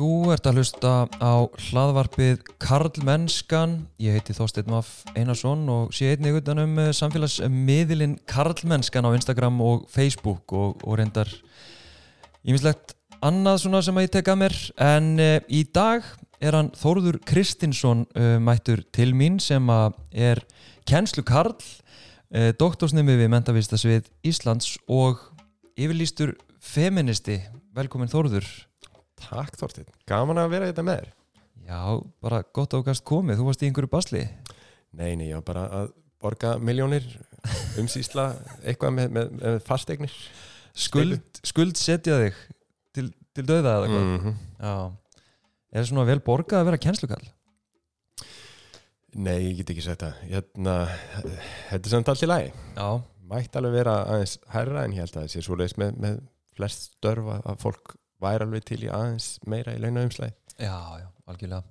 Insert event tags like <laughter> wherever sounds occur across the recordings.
Þú ert að hlusta á hlaðvarpið Karlmennskan. Ég heiti Þorstein Maff Einarsson og sé einnig utan um eh, samfélagsmiðilinn Karlmennskan á Instagram og Facebook og, og reyndar ímislegt annað svona sem að ég tek að mér. En uh, í dag er hann Þórður Kristinsson uh, mættur til mín sem að er kennslu Karl, uh, doktorsnemi við mentavistasvið Íslands og yfirlýstur feministi. Velkomin Þórður. Takk Þorstein, gaman að vera þetta með þér. Já, bara gott ákast komið, þú varst í einhverju basli. Nei, nei, var bara að borga miljónir umsýsla eitthvað með, með, með fasteignir Skuld, skuld setja þig til, til döða eða hvað? Mm Já, er það svona vel borgað að vera kennslukall? Nei, ég get ekki sagt það. Hérna, Þetta er samt allt í lagi. Já, Mætti alveg vera aðeins hærra en ég held að það sé svoleiðis með, með flest störf að að fólk væri alveg til í aðeins meira í launaumslæði já, já, algjörlega.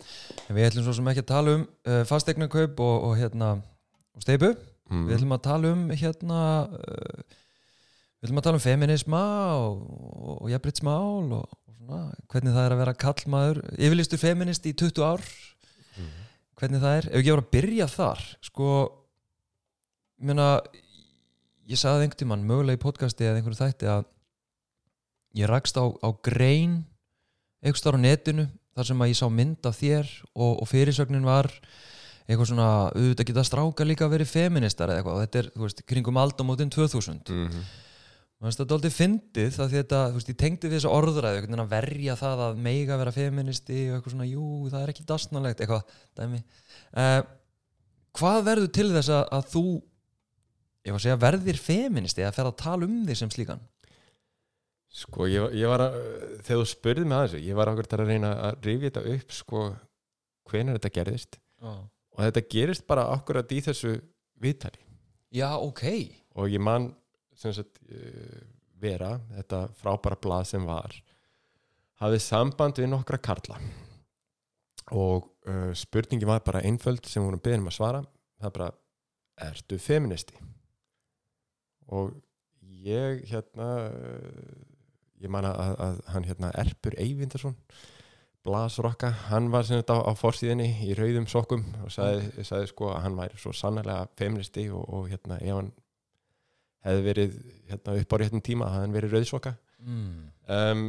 En Við ætlum svo sem ekki að tala um uh, fastegnarkaup og, og hérna og steipu, mm. við ætlum að tala um hérna uh, við ætlum að tala um feminisma og, og, jafnbritsmál og, og svona, hvernig það er að vera kallmaður yfirlistur feminist í 20 ár. Mm. hvernig það er, ef ekki voru að byrja þar sko meina, ég sagði einhvern tímann mögulega í podcasti eða einhverju þætti að ég rakst á, á grein einhvers þar á netinu þar sem að ég sá mynd af þér og, og fyrirsögnin var eitthvað svona, auðvitað geta stráka líka verið feministar eða eitthvað og þetta er, þú veist, kringum aldamótin 2000 Mm Mér finnst þetta aldrei fyndið það því þetta, þú veist, ég tengdi við þessu orðræðu veginn að verja það að meiga vera feministi og eitthvað svona, jú, það er ekki dasnalegt eitthvað, dæmi. Uh, Hvað verður til þess að, að þú ég var að segja, verðir feministi að fer að tala um þig sem slíkan? Sko, ég, ég var að þegar þú spurði mig að þessu, ég var okkur að reyna að rifja þetta upp, sko hvenær þetta gerðist. Oh. og þetta gerist bara akkurat í þessu viðtali. Já, ok. Og ég man sem sagt uh, vera, þetta frábæra blað sem var hafið samband við nokkra karla. Og uh, spurningi var bara einföld sem vorum beðin um að svara. Það bara, ertu feministi? Og ég hérna uh, ég man að, að hann hérna Erpur Eyvindarsson Blasrokka, hann var sem þetta á, á forsíðinni í rauðum sokkum og sagði, sagði sko að hann væri svo sannlega feministi og, og hérna ef hann hefði verið hérna, upp á réttum tíma hafði hann verið rauðsokka mm. um,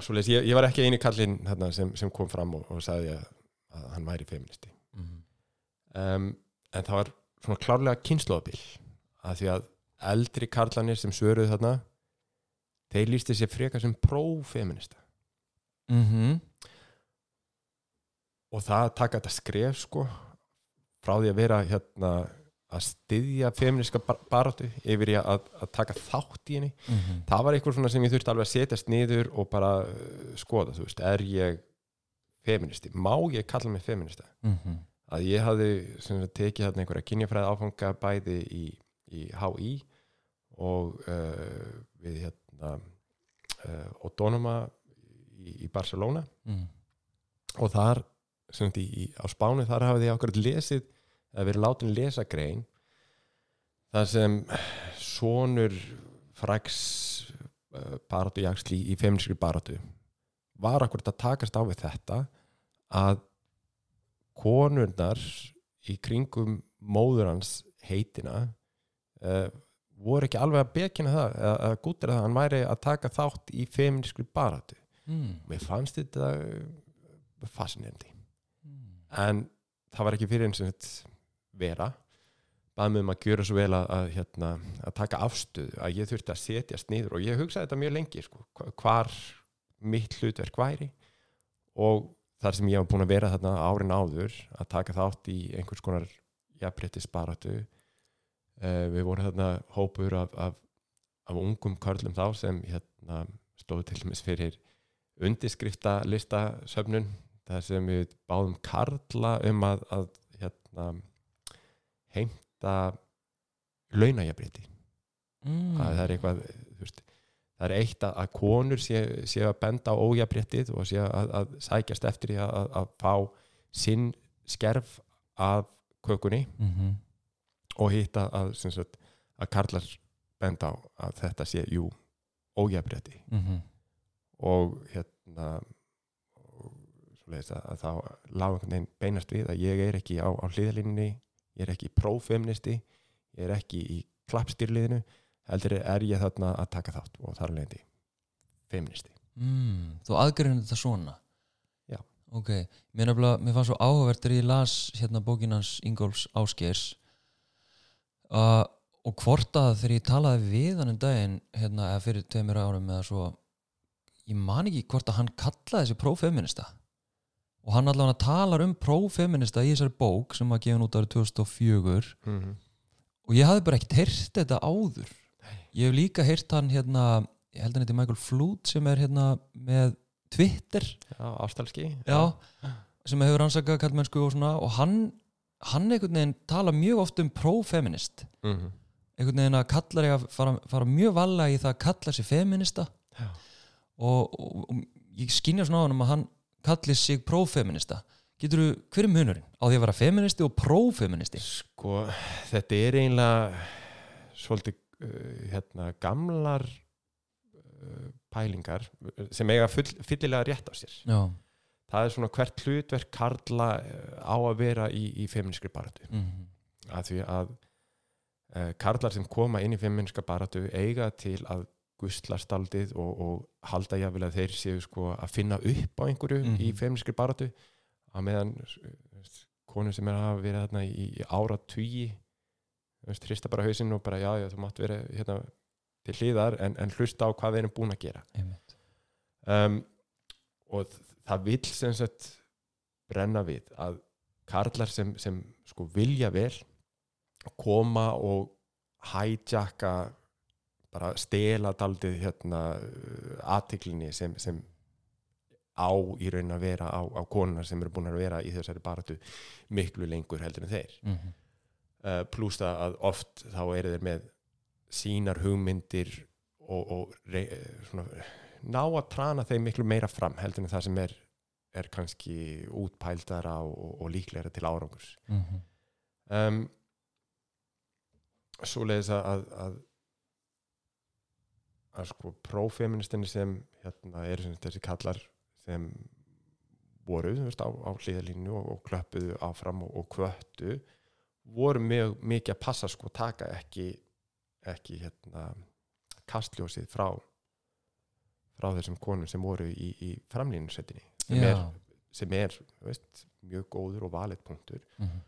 svoleiðis, ég, ég var ekki eini kallinn hérna, sem, sem kom fram og, og sagði að, að hann væri feministi Mm. um, en það var svona klárlega kynnslóðabil að því að eldri karlanir sem svöruðu þarna þeir lísti sér frekar sem prófeminista Mm og það að taka þetta skref sko frá því að vera hérna að styðja feministka bar baráttu yfir í að, að taka þátt í henni -hmm. það var eitthvað svona sem ég þurfti alveg að setjast niður og bara uh, skoða, þú veist, er ég feministi, má ég kalla mig feminista Mm -hmm. að ég hafði sem tekið þarna einhverja kynjafræði áfanga bæði í, í HÍ og uh, við hérna uh, Autonoma í, í Barcelona Mm. og þar í, í, á Spánu þar hafði ég okkur lesið eða verið látin lesa grein þar sem sonur fræks uh, baráttu jaksli í feministri baráttu var okkur að takast á við þetta að konurnar í kringum móður hans heitina uh, voru ekki alveg að bekina það að gútira það að hann væri að taka þátt í feministri baráttu Mm. mér fannst þetta uh, fascinerandi Mm. en það var ekki fyrir eins og þetta vera bað mig um að gjöra svo vel að, að, hérna, að taka afstöðu að ég þurfti að setjast niður og ég hugsaði þetta mjög lengi sko, hva- hvar mitt hlutverk væri og þar sem ég var búin að vera þarna árin áður að taka þátt í einhvers konar jafnbrettis baratu uh, við vorum þarna hópur af, af, af ungum körlum þá sem hérna, stóðu til dæmis fyrir undirskrifta listasöfnun þar sem við báðum karla um að, að hérna, heimta launajafbriti Mm. að það er eitthvað veist, það er eitt að, að konur séu sé að benda á ójafbrettið og séu að, að sækjast eftir að, að fá sinn skerf af kökunni Mm -hmm. Og hitt að, sagt, að karlar benda á að þetta sé jú ójafbretti Mm -hmm. og hérna svoleiðis að, að þá lág einhvern veginn beinast við að ég er ekki á, á hliðalínunni ég er ekki prófeministi ég er ekki í klappstýrliðinu heldur er ég þarna að taka þátt og þar leðandi feministi mm, Þú aðgreinu þetta svona Já. Ok, mér, mér fannst svo áhugavert þegar ég las hérna bókinans Ingólfs Áskeirs uh, og hvort að þegar ég talaði við hann um daginn hérna, eða fyrir tveimur árum eða svo ég man ekki hvort að hann kallaði þessi prófeminista. Og hann allavega talar um prófeminista í þessari bók sem var gefin út árið 2004 mm -hmm. og ég hafði bara ekkert heyrt þetta áður. Ég hef líka heyrt hann hérna ég held hann heiti Michael Flood sem er hérna með Twitter. Já, já, sem hefur rannsakað kallmennsku og svona. Og hann, hann einhvern veginn tala mjög oft um pro-feminist. Mm -hmm. einhvern veginn að kallar ég að fara, fara mjög valega í það að kalla sig feminista. Og, og, og ég skynja svona á hann að hann kallir sig pro-feminista. Getur þú, hver er munurinn á því að vera feministi og pro-feministi? Sko, þetta er eiginlega svolítið uh, hérna, gamlar uh, pælingar sem eiga full, fyllilega rétt á sér. Já, það er svona hvert hlutverk karla uh, á að vera í, í feministkri baratu mm að því að uh, karlar sem koma inn í feministka baratu eiga til að guslast aldið og, og halda jáfnvel að þeir séu sko að finna upp á einhverju Mhm. í feministkri baratu að meðan konur sem er að hafa verið þarna í, í ára tugi hrista bara hausinn og bara já, já, þú mátt vera hérna til hliðar en, en hlusta á hvað við erum búin að gera. Um, og þ- það vill sem sagt brenna við að karlar sem, sem sko vilja vel koma og hijacka bara stela daldið hérna aðtiklinni sem, sem á í raun að vera á, á konunar sem eru búin að vera í þessari baratu miklu lengur heldur en þeir mm -hmm. uh, pluss það að oft þá eru þeir með sínar hugmyndir og, og eh, svona, ná að trana þeim miklu meira fram heldur en það sem er, er kannski útpældara og, og líklega til árangurs Mhm. um, svo leiðis að, að, að að sko prófeministinni sem hérna eru sem þessi kallar sem voru veist, á, á hlýðalínu og, og klöppuðu áfram og, og kvöttu voru mjög mikið að passa sko taka ekki ekki hérna kastljósið frá frá þessum konum sem voru í, í framlínusettinni sem er, Já. sem er veist, mjög góður og valið punktur Mhm.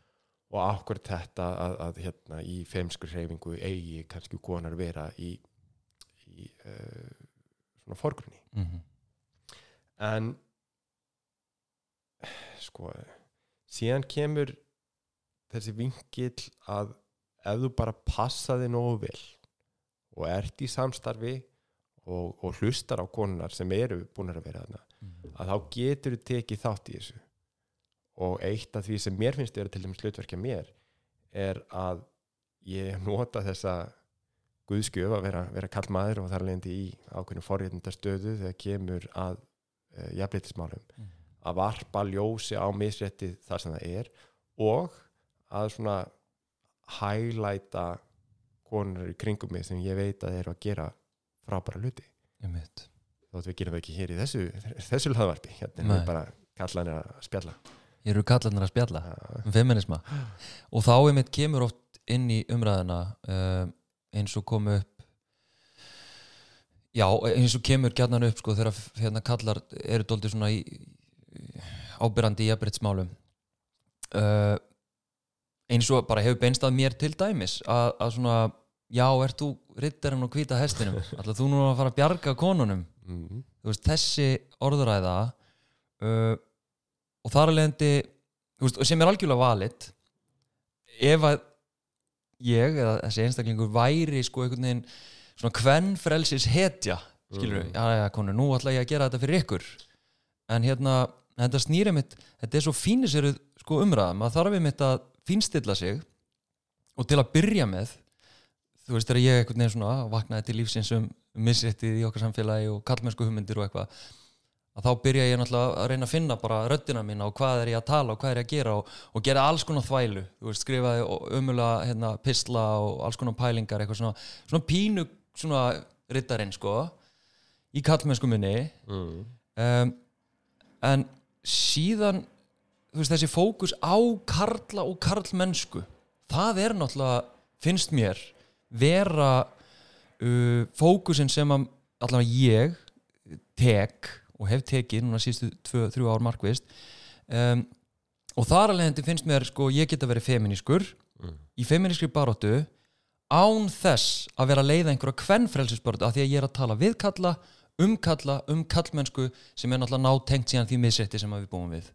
og akkur þetta að, að hérna í femskur hreyfingu eigi kannski konar vera í, í uh, svona forgrunni Mhm. en sko síðan kemur þessi vingill að ef þú bara passaði nógu vel og ert í samstarfi og, og hlustar á konunar sem eru búin að vera þarna Mhm. að þá getur þú tekið þátt í þessu og eitt af því sem mér finnst vera til dæmis hlutverkja mér er að ég nota þessa guðskjöf að vera, vera kall maður og þar leðandi í ákveðinu forréttinda stöðu þegar kemur að uh, jafnleitismálum Mhm. að varpa ljósi á misréttið þar sem það er og að svona hælæta konur í kringum mig sem ég veit að eru að gera frábæra Einmitt. þótt við gerum það ekki hér í þessu þessu hlaðvarpi, hérna Nei. er bara kallanir að spjalla. Ég eru kallarnir að spjalla. Um feminisma og þá einmitt kemur oft inn í umræðina uh, eins og komu upp já, eins og kemur gætnan upp sko þegar hérna kallar eru dóldi svona í, ábyrrandi í jafnbreytsmálum uh, eins og bara hefur beinst að mér til dæmis að, að svona já, ert þú rittarinn og hvíta hestinum? <laughs> Ætla þú nú að fara að bjarga konunum? Mm, þú veist, þessi orðuræða uh, og þar að veist, og sem er algjörlega valit ef að ég eða þessi einstaklingur væri sko einhvern veginn svona kvennfrelsis hetja skilur við, Mm. já já konu, nú ætla ég að gera þetta fyrir ykkur. En hérna, þetta snýri mitt þetta er svo fíniseruð sko umræða. Maður þarf mitt að fínstilla sig og til að byrja með þú veist, þegar ég einhvern veginn svona vaknaði til lífsins um misréttið í okkar samfélagi og kallmennsku hugmyndir og eitthvað að þá byrja ég náttúrulega að reyna að finna bara röddina mína og hvað er ég að tala og hvað er ég að gera og, og gera alls konar þvælu. Veist, skrifaði umulega hérna, pisla og alls konar pælingar eitthvað svona, svona pínu svona rittarinn sko í kallmennsku minni. Mm, um, en síðan veist, þessi fókus á karla og karlmennsku það er náttúrulega, finnst mér vera uh, fókusin sem að allavega ég tek og hef tekið núna síðustu 2-3 ár markvist um, og þar alveg hendi finnst mér sko ég geta verið feminískur Mm. í feminískri baróttu án þess að vera að leiða einhverja kvennfrelsisbörðu af því að ég er að tala við kalla um kalla, um kallmennsku sem er náttúrulega nátengt síðan því misrétti sem við búum við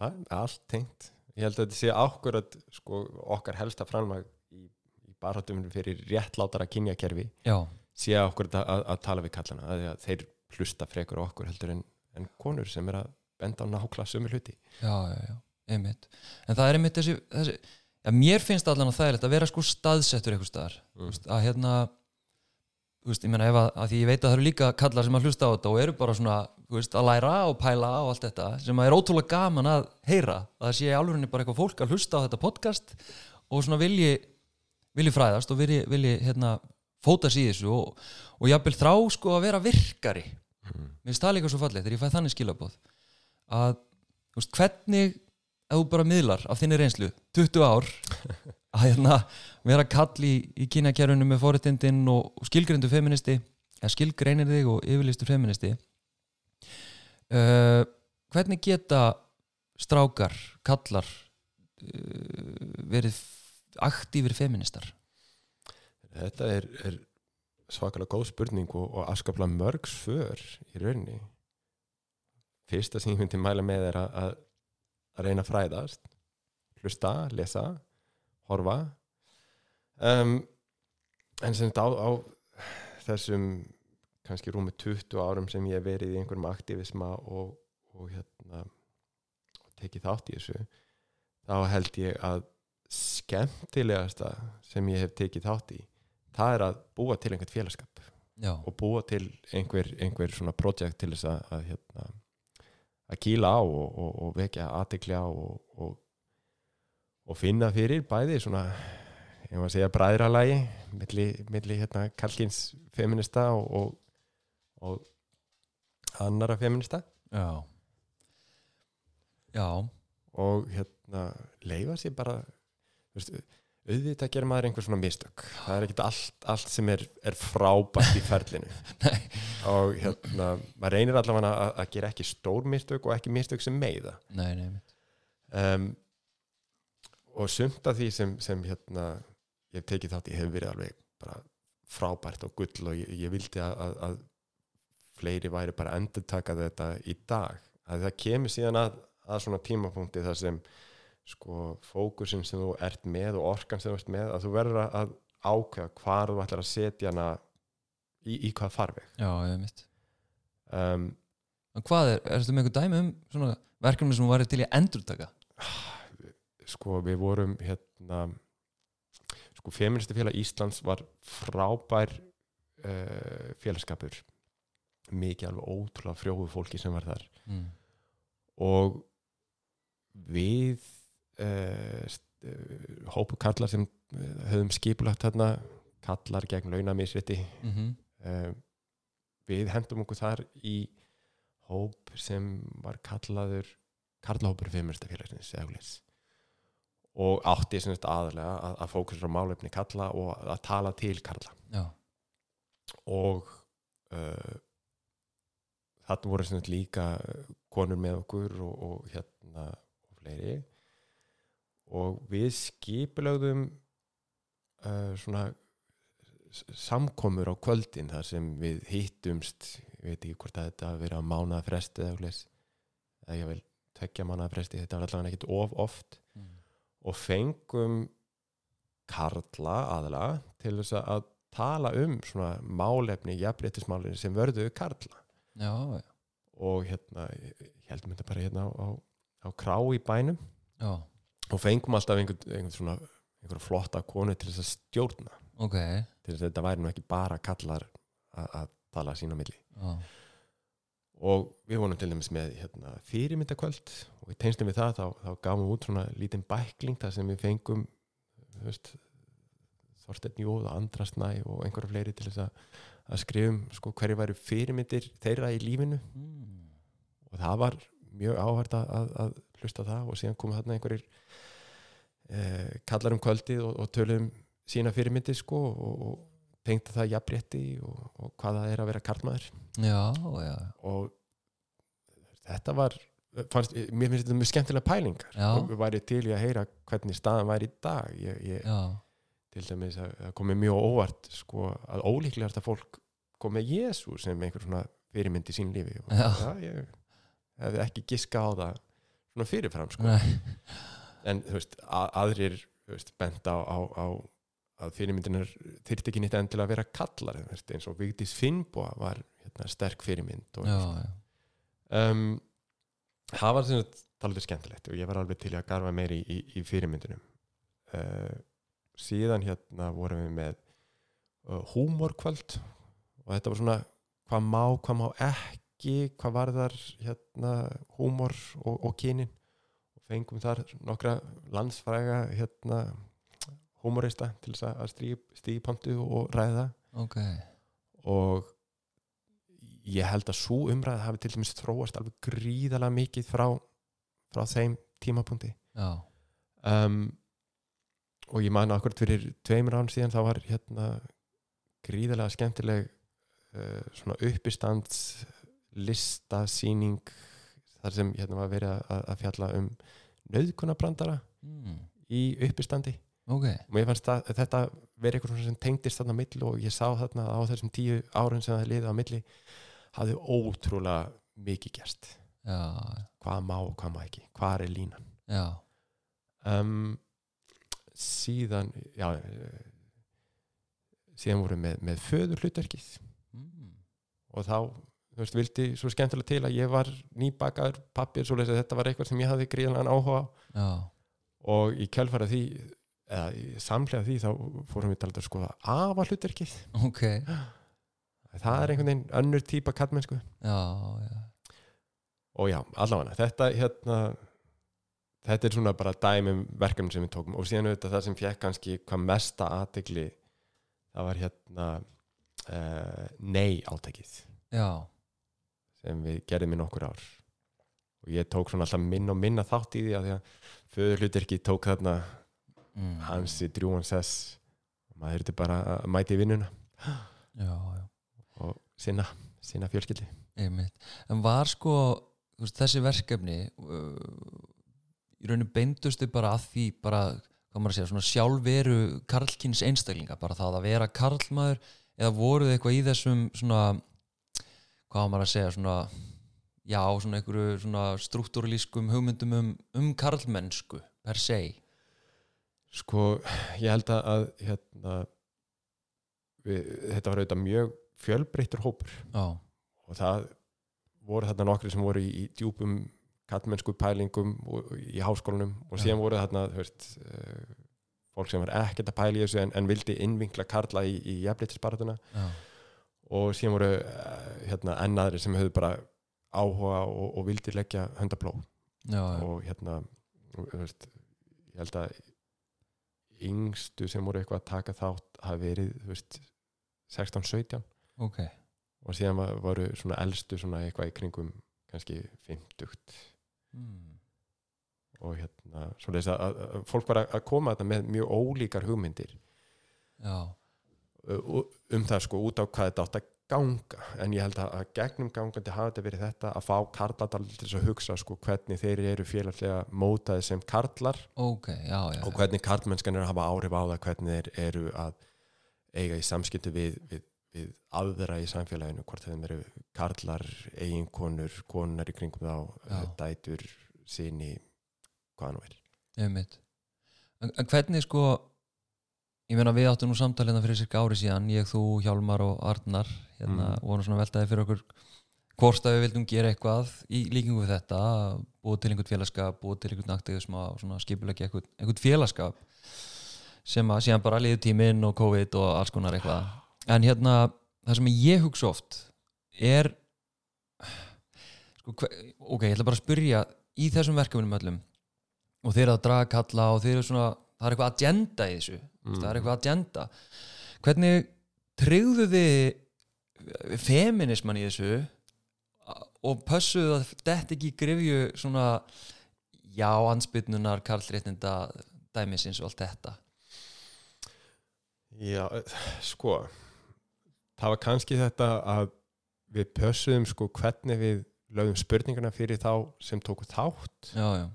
Ja, allt tengt ég held að þetta sé ákvörð sko, okkar helsta framlag barhátumum fyrir réttlátara kynjakerfi sé að, að, að tala við kallana að, að þeir hlusta frekur á okkur heldur en, en konur sem er að benda á nákla sömu hluti. Já, já, já, einmitt. En það er einmitt þessi, þessi já, mér finnst allan að það er að vera sko staðsettur eitthvað staðar, Mm. að hérna þú veist, ég meina ef að, að því ég veit að það eru líka kallar sem að hlusta á þetta og eru bara svona veist, að læra og pæla og allt þetta sem að er ótrúlega gaman að heyra. Að það sé alvörinni bara eitthvað fólk að hlusta á þetta podcast og svona vilji vilji fræðast og vilji, vilji hérna, fóta sig í þessu og, og jafnvel þrá sko að vera virkari mm. mér það líka svo fallið þegar ég fæ þannig skilabóð að veist, hvernig ef þú bara miðlar af þinni reynslu 20 ár að hérna vera kall í, í kynakjærunum með forréttindin og, skilgrindu feministi eða skilgreinir þig og yfirlistur feministi uh, hvernig geta strákar, kallar uh, verið aktífir feministar Þetta er, er svakalega góð spurning og, og afskaplega mörg svör í rauninni. Fyrsta sem ég myndi mæla með er að, að, reyna að fræðast, hlusta, lesa, horfa. Um, en sem þetta á, á þessum kannski rúmi 20 árum sem ég hef verið í einhverjum aktivisma og, og hérna tekið þátt í þessu, þá held ég að skemmtilegasta sem ég hef tekið þátt í það er að búa til einhvern félagskap já, og búa til einhver, einhver svona projekt til þess að, að, hérna, að kýla á og, og, og vekja aðtekli á og, og, og finna fyrir bæði svona ég var að segja bræðralagi milli, milli hérna, kalkins feminista og, og, og annara feminista já. Já, og hérna leifa sér bara veist, auðvitað gerir maður einhver svona mistök. Það er ekkert allt, allt sem er, er frábært í ferlinu. <laughs> Og hérna maður reynir allavega að, að gera ekki stór mistök og ekki mistök sem meiða. Nei, nei um, og sumt af því sem, sem hérna ég hef tekið þátt í hefur verið alveg bara frábært og gull og ég, ég vildi að, að, fleiri væri bara að endurtaka þetta í dag. Að það kemur síðan að, að svona tímapunkti þar sem sko fókusin sem þú ert með og orkan sem þú ert með að þú verður að- ákveða hvar þú ætlar að setja hana í, í hvað farveg já, einmitt um, En hvað er, erstu með einhver dæmi um verkefni sem þú væri til í endurtaka? sko við vorum hérna sko feministi félag Íslands var frábær uh, félagskapur mikið alveg ótrúlega frjóðu fólki sem var þar Mm. og við hópu kallar sem uh, höfum skipulagt þarna kallar gegn launamisrétti. Mm -hmm. við hendum okkur þar í hóp sem var kallaður karlahópur leys og átti aðalega að, að fókusur á málefni kalla og að tala til karla. Já, og uh, þarna voru líka konur með okkur og, og hérna og fleiri og við skipulögðum uh, svona s- samkomur á kvöldin þar sem við hittumst ég veit ekki hvort að þetta hafi verið á mánaða fresti eða eitthvað eða ég vil tekja mánaða fresti þetta var allavega ekkert of oft. Mm. og fengum karla aðla til þess að tala um svona málefni, jafnréttismálefni sem vörðu karla. Já, já, og hérna, ég heldum þetta bara hérna á, á, á krá í bænum. Já, og fengum alltaf einhvern, einhvern svona einhverja flotta konu til þess að stjórna. Ok. Til þess að þetta væri nú ekki bara kallar að, tala sína milli. Já, og við vonum til dæmis með hérna, fyrirmyndakvöld. Og í teinstum við það þá, þá gáum við út svona lítinn bækling þar sem við fengum Þorsteinn Jóð og Andrasnæ og einhverja fleiri til þess að, að skrifum sko, hverju væri fyrirmyndir þeirra í lífinu. Mm. og það var mjög áhært að, að, hlusta það og síðan komu þarna einhverjir eh, kallar um kvöldið og, og tölum sína fyrirmyndi sko og, og tengta það jafnrétti og, og hvað það er að vera karlmaður. Já, já, og þetta var fannst, mér finnst þetta mjög skemmtilega pælingar. Já. og við væri til í að heyra hvernig staðan væri í dag. Ég, ég, til dæmis að það komið mjög óvart sko, að ólíklegast að fólk kom með Jésu sem einhver svona fyrirmynd í sín lífi. Og það, ég hefði ekki giska á það svona fyrirfram sko. nei, en þú veist, að, aðrir þú veist, bent á, á, á að fyrirmyndinar þyrfti ekki nýtt enn til að vera kallar veist, eins og Vigdís Finnboa var hérna, sterk fyrirmynd og já, já, um, það var talveg skemmtilegt og ég var alveg til að garfa meiri í, í, í fyrirmyndunum. Uh, síðan hérna vorum við með uh, húmorkvöld og þetta var svona hvað má, hvað má ekki hvað var þar hérna húmor og, og kynin. Og fengum þar nokkra landsfræga hérna húmorista til þess að stíði stí pontu og ræða. Ok. Og ég held að svo umræð hafi til dæmis þróast alveg gríðalega mikið frá, frá þeim tímapunkti. Um, og ég man akkurat fyrir tveimur án síðan þá var hérna gríðalega skemmtileg uh, svona uppistands listasýning þar sem hérna var verið að, að fjalla um nöðkunabrandara mm. í uppistandi. Ok. Og mér fannst að, þetta verið eitthvað sem tengdist þarna á milli og ég sá þarna á þessum tíu árun sem það liði á milli hafði ótrúlega mikið gerst. Já, hvað má og hvað má ekki, hvað er línan? Já, um, síðan já síðan vorum við með, með föður hlutverkið mm. og þá, þú veist, vildi svo skemmtilega til að ég var nýbakaður pappir svo að þetta var eitthvað sem ég hafði gríðanlega áhuga já, og í kjölfara því eða í samlega því þá fórum við talað að skoða afa hlutverkið ok það er einhvern veginn önnur típa já, og já, allavega þetta hérna þetta er svona bara dæmum verkefni sem við tókum. Og síðan auðvitað það sem fekk kannski hvað mesta aðtegli það var hérna uh, nei átækið já, sem við gerðum í nokkur ár og ég tók svona alltaf minn og minna þátt í því að því að föður hlutirki tók þarna mm. hansi drjúan sess og maður þurfti bara að mæti í vinnuna <gasps> já, já og sinna, sinna fjölskyldi Einmitt. En var sko veist, þessi verkefni uh, í rauninu beindustu bara að því bara, hvað maður að segja, svona sjálfveru karlkins einstaklinga, bara það að vera karlmaður eða voruð eitthvað í þessum svona, hvað á maður að segja? Svona, já, svona einhverju svona struktúralískum hugmyndum um, um karlmennsku per se. Sko, ég held að, hérna við, þetta var auðvitað mjög fjölbreyttur hópur. Já, og það voru þarna nokkri sem voru í, í djúpum kallmennsku pælingum og, í háskólanum og síðan Já. voru þarna þú veist, uh, fólk sem var ekkert að pæla í þessu en, en vildi innvinkla karla í, í jafnleitisbaratuna já, og síðan voru uh, hérna, ennaðri sem höfðu bara áhuga og, og vildi leggja höndablóð já, og hérna veist, ég held að yngstu sem voru eitthvað að taka þátt hafi verið þú veist, 16-17 ok. Og síðan voru svona elstu svona eitthvað í kringum kannski 50 mm. og hérna að, að, að fólk var að koma þetta með mjög ólíkar hugmyndir. Já, um það sko út á hvað þetta átt að ganga. En ég held að, gegnum gangandi hafa þetta verið þetta að fá karladal til þess að hugsa sko hvernig þeir eru félagslega mótaði sem karlar ok, já, já og hvernig karlmennskan er að hafa áhrif á það hvernig þeir eru að eiga í samskipti við, við, við aðra í samfélaginu, hvort þeim eru karlar, eiginkonur konunar í kringum þá, Já. dætur síni, hvað nú er. En hvernig sko ég meina við áttum nú samtalið fyrir cirka ári síðan ég, þú, Hjálmar og Arnar hérna, Mm. vorum svona veltaði fyrir okkur hvort að við vildum gera eitthvað í líkingu við þetta, búið til einhvern félagskap búið til einhvern aktivism og svona skipulegja einhvern, einhvern félagskap sem að síðan bara liður tíminn og COVID og alls konar eitthvað en hérna, það sem ég hugsa oft er sko, ok, ég ætla bara að spyrja í þessum verkefnum öllum og þeir að draga kalla og þeir eru svona það er eitthvað agenda í þessu. Mm. það er eitthvað agenda. Hvernig tryggðu þið feminisman í þessu og pössuðu að þetta ekki grifju svona já, ansbytnunar, karlréttinda dæmisins og allt þetta? Já, sko það var kannski þetta að við pössuðum sko hvernig við lögum spurninguna fyrir þá sem tóku þátt. Já, já,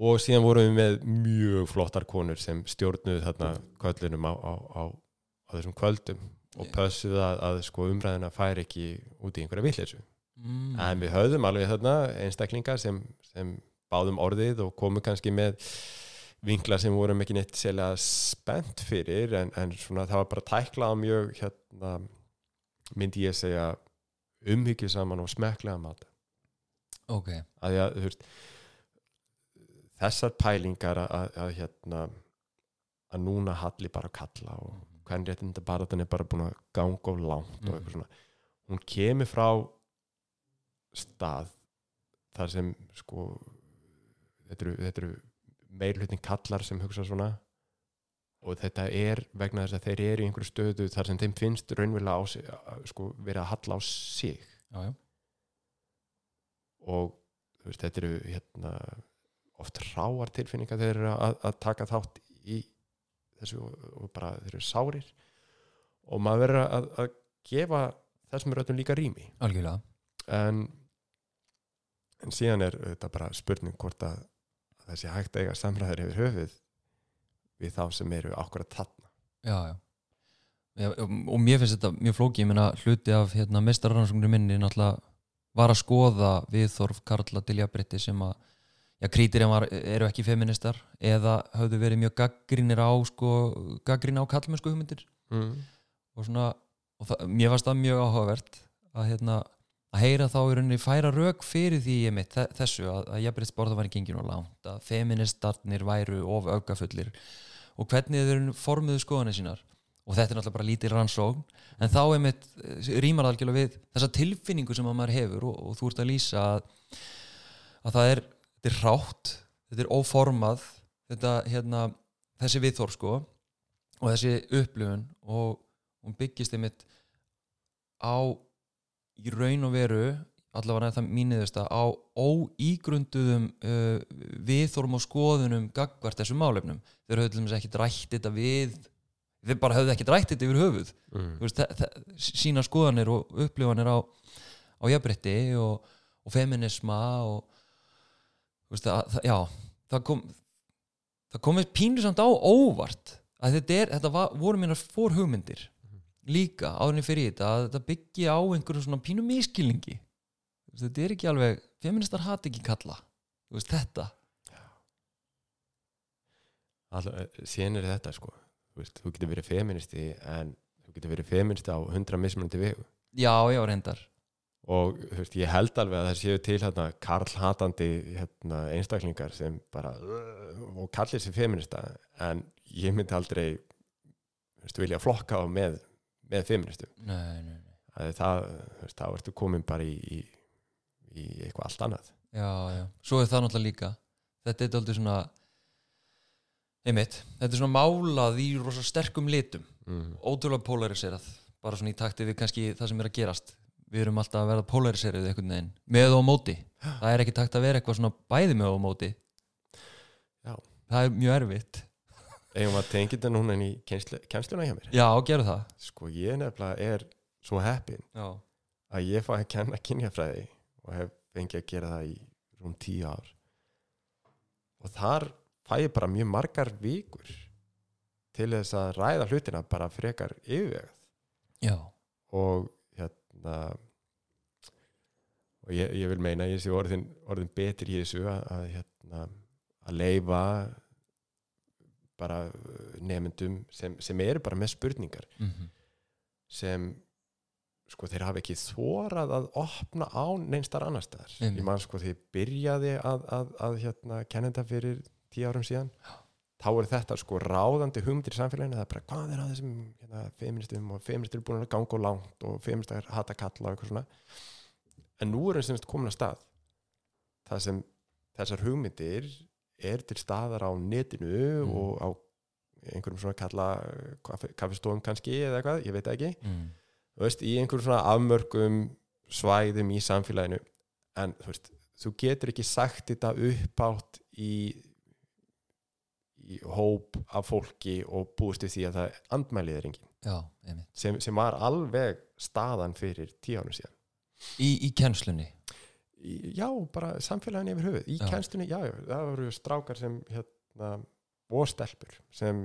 og síðan vorum við með mjög flottar konur sem stjórnuðu þarna kvöldunum á, á, á, á þessum kvöldum og Já. pössuðu að, að sko umræðina færi ekki út í einhverja villeysu mm. en við höfðum alveg þarna einstaklingar sem, sem báðum orðið og komu kannski með vinkla sem vorum ekki neitt sérlega spennt fyrir en, en svona það var bara tæklað mjög hérna myndi ég segja umhyggju saman og smekklega mat ok, að ég, þú veist þessar pælingar að, að, að hérna að núna halli bara að kalla og hvern réttinda bara er bara búin að ganga of langt og eitthvað svona. Hún kemur frá stað þar sem sko þetta eru, þetta eru meirhlutin kallar sem hugsa svona og þetta er vegna þess að þeir eru í einhverju stöðu þar sem þeim finnst raunverulega sig, sko, verið að halla á sig. Já, já. Og veist, þetta eru hérna, oft ráar tilfinningar þeir eru að, að taka þátt í þessu og, bara þeir eru sárir. Og maður verður að, að gefa þessum röddum líka rými. Algjörlega, en, en síðan er þetta bara spurning hvort að, þessi hægt eiga samræður yfir höfuð við þá sem eru akkurat þarna. Já, já. Já, og mér finnst þetta mjög flóki ég meina hluti af hérna, mestarrannsóknir minni var að skoða viðþorf Karla til jafnbrytti sem að já, krítirinn eru ekki feministar eða höfðu verið mjög gaggrínir á sko, gaggrín á kallmennsku hugmyndir. Mm. og svona og það, mér fannst það mjög áhugavert að hérna að heyra þá í rauninni færa rauk fyrir því ég mitt þessu að, að jafnbryttsborða var í genginu langt að feministarnir væru of aukafullir og hvernig þeir formuðu skoðanir sínar. Og þetta er náttúrulega bara lítil rannsókn. En þá er mitt rýmar það algjörlega við þessa tilfinningu sem að maður hefur og, og þú ert að lýsa að, að það er, þetta er rátt þetta er óformað þetta, hérna, þessi viðþór sko og þessi upplifun og hún byggist einmitt á í raun og veru allavega það míniðist að á óígrunduðum uh, viðþórum og skoðunum gagvart þessum málefnum þeir höfðu til dæmis ekki drætt þetta við þeir bara höfðu ekki drætt þetta yfir höfuð Mm. Veist, sína skoðanir og upplifanir á, á jafnbrytti og, og feminisma og veist, að, það, já það kom það komið pínu samt á óvart að þetta, er, þetta var, voru mínar fór hugmyndir líka áðurinn fyrir þetta að þetta byggi á einhverju svona pínu miskilningi Þú veist, þetta er ekki alveg feministar hat ekki kalla. Veist, þetta. Alla, síðan er þetta sko. Veist, þú getur verið feministi en þú getur verið feministi á hundra mismunandi vegu. Já, já, reyndar og veist, ég held alveg að það séu til hérna, karlhatandi hérna, einstaklingar sem bara og kallir sér feminista en ég myndi aldrei veist, vilja flokka á með, með feministu nei, nei, nei. það, þá ertu komin bara í, í, í eitthvað allt annað. Já, já, svo er það náttúrulega líka. Þetta er aldrei svona einmitt, þetta er svona málað í rosa sterkum litum. Mm. ótrúlega polariserað bara svona í takti við kannski það sem er að gerast við erum alltaf að verða polariserað einhvern veginn með og móti. Það er ekki takt að vera eitthvað svona bæði með og móti. Já. það er mjög erfitt. Eigum að tengja þetta núna í kennsluna hjá mér? Já, gerðu það. Sko ég nefnilega er svo heppin já, að ég fæ að kenna kynjafræði og hef fengið að gera það í rúm tíu ár. Og þar fæ ég bara mjög margar vikur til þess að ræða hlutina bara frekar yfirvegað. Já, og hérna og ég, ég vil meina ég sé orðin, orðin betur í þessu að, að, hérna, að leifa bara nefndum sem, sem eru bara með spurningar. Mm sem sko þeir hafa ekki þórað að opna á neinstar annar staðar. Ég man sko þegar ég byrjaði að, að, að hérna, kenna þetta fyrir tíu árum síðan þá er þetta sko ráðandi hugmyndir í samfélaginu. Það er bara hvað er að þessum hérna, feministum og feministir eru búin að ganga og langt og feministar hata kalla og eitthvað svona. En nú erum semst komin að stað. Það sem þessar hugmyndir er til staðar á netinu Mm. og á einhverjum svona kalla kaffistofum kannski eða eitthvað, ég veit það ekki. Mm. þú veist, í einhverjum svona afmörkum svæðum í samfélaginu. En þú veist, þú getur ekki sagt þetta uppátt í í hóp af fólki og búist við því að það andmælið er engin. Sem, sem var alveg staðan fyrir tíu ánum síðan. Í, í kennslunni? Í- já, bara samfélagin yfir höfuð. Í Já. kennslunni, já, já, það voru strákar sem hérna, og stelpur sem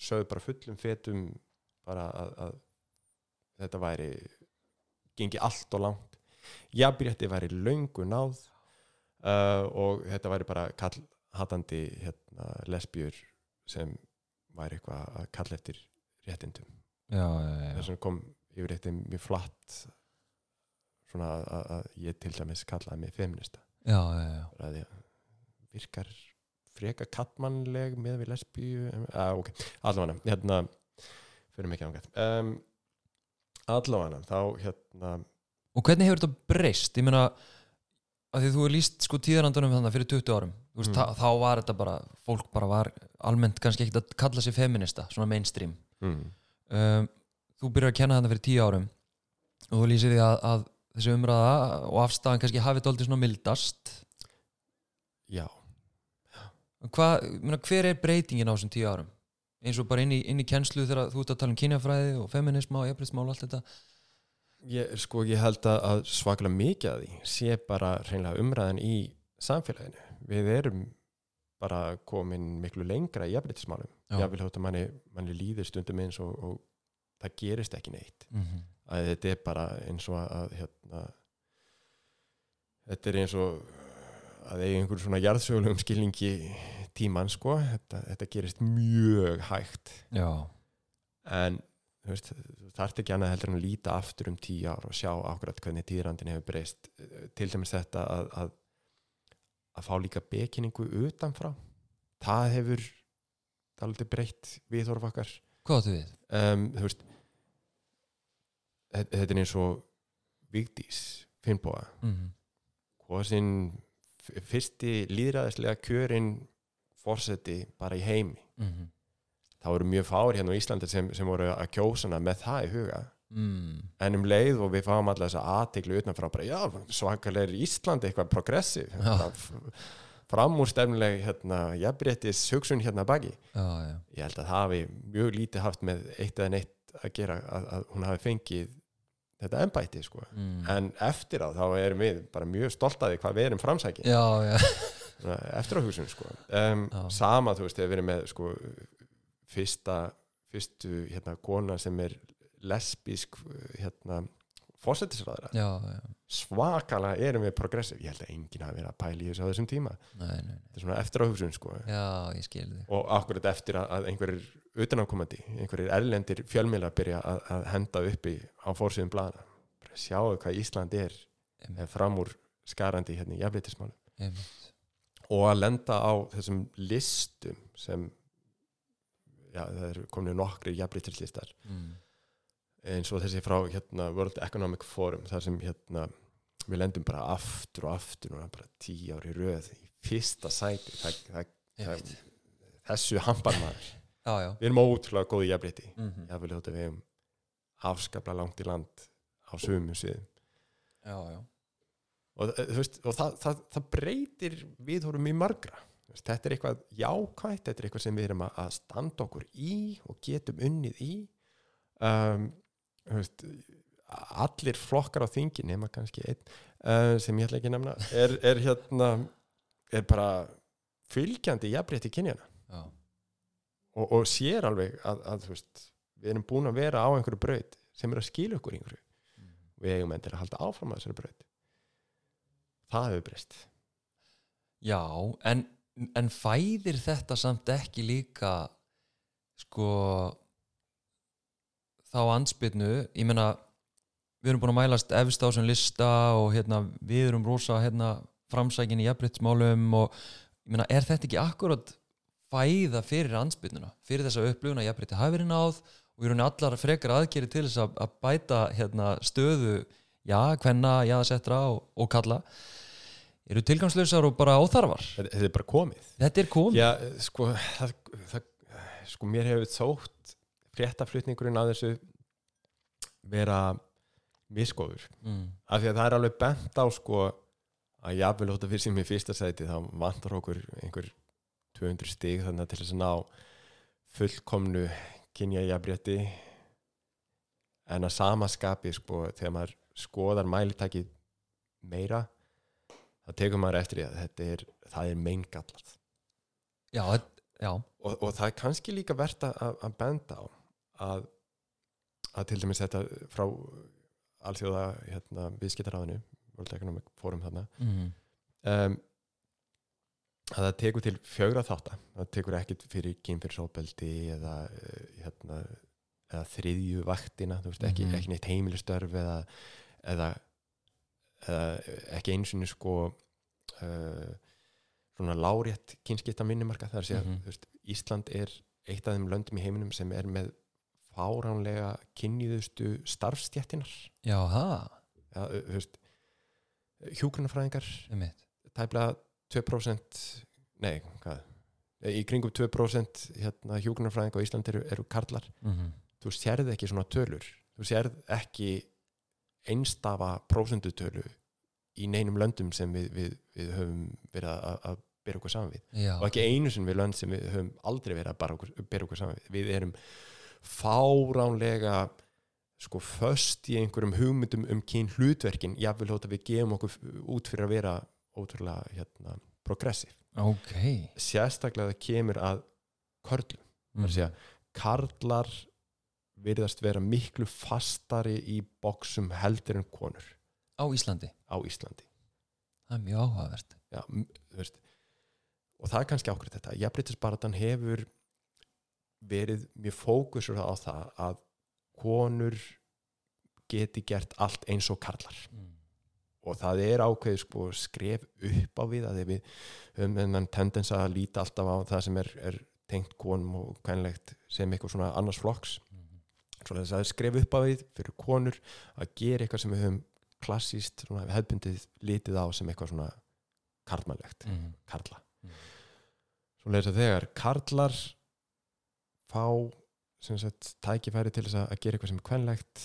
sögðu bara fullum fetum bara að, að þetta væri gengi allt og langt. Jafnrétti væri löngu náð uh, og þetta væri bara kall, hatandi hérna, lesbjur sem væri eitthvað að kalla eftir réttindum. Þess vegna kom yfir eitthvað mjög flatt svona að, að, að ég til dæmis kallaði mig feminista já, já, já. að virkar freka kattmannleg með við lesbíu ah, ok, allavega hérna, fyrir mikið ángætt um, allavega þá hérna og hvernig hefur þetta breyst? Ég meina að því þú er líst sko tíðarandunum þannig fyrir 20 árum. Veist, Mm. þá, var þetta bara, fólk bara var almennt kannski ekkert að kalla sig feminista svona mainstream. Mm, um, þú byrjar að kenna þetta fyrir 10 árum og þú lýsir því að, að þessi umræða og afstæðan kannski hafið dóldi svona mildast. Já, Hvað, ég meina, hver er breytingin á þessum 10 árum? Eins og bara inn í, inn í kennslu þegar þú ert að tala um kynjafræði og feminisma og jafnbreytismál og allt þetta ég, sko ég held að, svaklega mikið að því sé bara hreinlega umræðan í samfélaginu. Við erum bara komin miklu lengra í jafnréttismálum. Já. jáfnvel þótt að manni, manni líður stundum eins og, og það gerist ekki neitt. Mm -hmm. þetta er bara eins og að, hérna, þetta er eins og að eiga einhver svona jarðsögulegum skilningi tíman sko. Þetta, þetta gerist mjög hægt. Já, en þú veist, þú þarft ekki annað heldur en að líta aftur um tíu ár og sjá akkurat hvernig tíðrandin hefur breyst. Til dæmis þetta að, að að fá líka bekinningu utanfrá. Það hefur dálítið breytt viðhorf okkar. Hvað áttu við? um, þú veist þetta er eins og Vigdís Finnbóa Mm -hmm. hvað sinn fyrsti líðræðislega kjörin fórseti bara í heimi. Mm það voru mjög fáir hérna á Íslandi sem, sem voru að kjósana með það í huga mm. en um leið og við fáum alltaf þessa aðteglu utanfrá bara, já, svakalega er Íslandi eitthvað progressiv Já. framúrstefnileg hérna, jafnréttis hugsun hérna baki Já, já, ég held að það hafi mjög lítið haft með eitt eða neitt að gera að, að hún hafi fengið þetta embætti sko. mm. en eftir á þá erum við bara mjög stolt að því hvað við erum já. eftir á hugsun sko. um, sama þú veist, hefur verið með sko, fyrsta fyrstu hérna, kona sem er lesbísk hérna, já. svakalega erum við progressiv ég held að enginn hafi verið að pæla í þessu á þessum tíma Nei, nei, nei. þetta er svona eftir á hugsun sko. Og akkurat eftir að, einhverjir utanákomandi, einhverjir erlendir fjölmiðla byrja að, að henda uppi á fórsýðum blana sjáu hvað Ísland er fram úr skarandi hérna í jafnleitismálu einmitt. og að lenda á þessum listum sem já, það er komin nokkri jafnleitislistar Mm. eins og þessi frá hérna, World Economic Forum þar sem hérna, við lendum bara aftur og aftur og bara tíu ári röð í fyrsta sæti. Það, það, Einmitt. þessu já við erum ótrúlega góði jafnleiti mm -hmm. ég vil þótt að við hefum afskaplega langt í land á sömu sviðum. Já, já. Og, eh, veist, og það, það, það breytir viðhórum í margra þetta er eitthvað jákvætt þetta er eitthvað sem við erum að standa okkur í og getum unnið í. Um, veist, allir flokkar á þingi nema kannski einn uh, sem ég ætla ekki að nefna er, er hérna er bara fylgjandi jafnrétti kynjana og, og sér alveg að, að veist, við erum búin að vera á einhverju braut sem er að skilja okkur í einhverju. Mm. við eigum endur að halda áfram að þessari braut. Það hefur breyst. Já en, en fæðir þetta samt ekki líka sko þá ansbytnu ég meina við erum búin að mælast efst á sem lista og hérna, við erum rosa hérna, framsækin í jafnbryttsmálum og ég meina, er þetta ekki akkurat fæða fyrir ansbytnuna fyrir þess að upplifuna jafnbrytti hafi verið náð og við erum allar frekar aðgeri til þess að, að bæta hérna, stöðu já, hvenna, jáðasettra og, og kalla eru tilgangslausar og bara óþarfar? Þetta, þetta er bara komið. Þetta er komið. Já, sko, það, það, sko mér hefur þótt fréttaflutningurinn að þessu vera miskóður mm. af því að það er alveg bent á sko að jafnvel ótt að fyrir sem í fyrsta sæti þá vantar okkur einhver 200 stig þannig að til þess að ná fullkomnu kynja jafnrétti en að sama skapi sko þegar maður skoðar mælitæki meira þá tekur maður eftir því að er það er meingallart já, já, og, og það er kannski líka verðt að, að benda á að, að til dæmis þetta frá alþjóða hérna, Economic Forum þarna mm. um, að það tekur til fjögra þátta það tekur ekkit fyrir kynfyrirsópeldi eða, eh, hérna, eða þriðju vaktina þú veist, ekki, Mhm. ekki neitt heimilistörf eða, eða, eða ekki eins og sko uh, svona lárétt kynskipta minnimarka það er að Mhm. þú veist, Ísland er eitt af þeim löndum í heiminum sem er með fáránlega kynniðustu starfstjættinar já, það hjúgrunafræðingar tæplega 2% nei, hvað í kringum 2% hérna, hjúgrunarfræðing á Íslandi eru, eru karlar mm. þú sérð ekki svona tölur þú sérð ekki einstafa prósendutölu í neinum löndum sem við, við, við höfum verið að, að bera okkur saman við. Já, og ekki einu sem við lönd sem við höfum aldrei verið að okkur, bera okkur saman við. Við erum fáránlega sko föst í einhverjum hugmyndum um kyn hlutverkin jáfnvel þótt að við gefum okkur út fyrir að vera ótrúlega hérna, progressiv ok. Sérstaklega það kemur að körlum. Mm. karlar virðast vera miklu fastari í boksum heldur en konur á Íslandi, á Íslandi. Það er mjög áhugavert. Já, veist, og það er kannski ákveð þetta. Jafnbrytisbaratan hefur verið mjög fókusur á það að konur geti gert allt eins og karlar. Mm. og það er ákveð sko, skref upp á við að við höfum þennan tendens að líta alltaf á það sem er, er tengt konum og kænlegt sem eitthvað svona annars flokks Mm. svo þess að skref upp á við fyrir konur að gera eitthvað sem við höfum klassíst, svona, hefbundið litið á sem eitthvað svona karlmannlegt Mm. karla Mm. svo leys að þegar karlar fá sem sagt, tækifæri til þess að að gera eitthvað sem er kvenlegt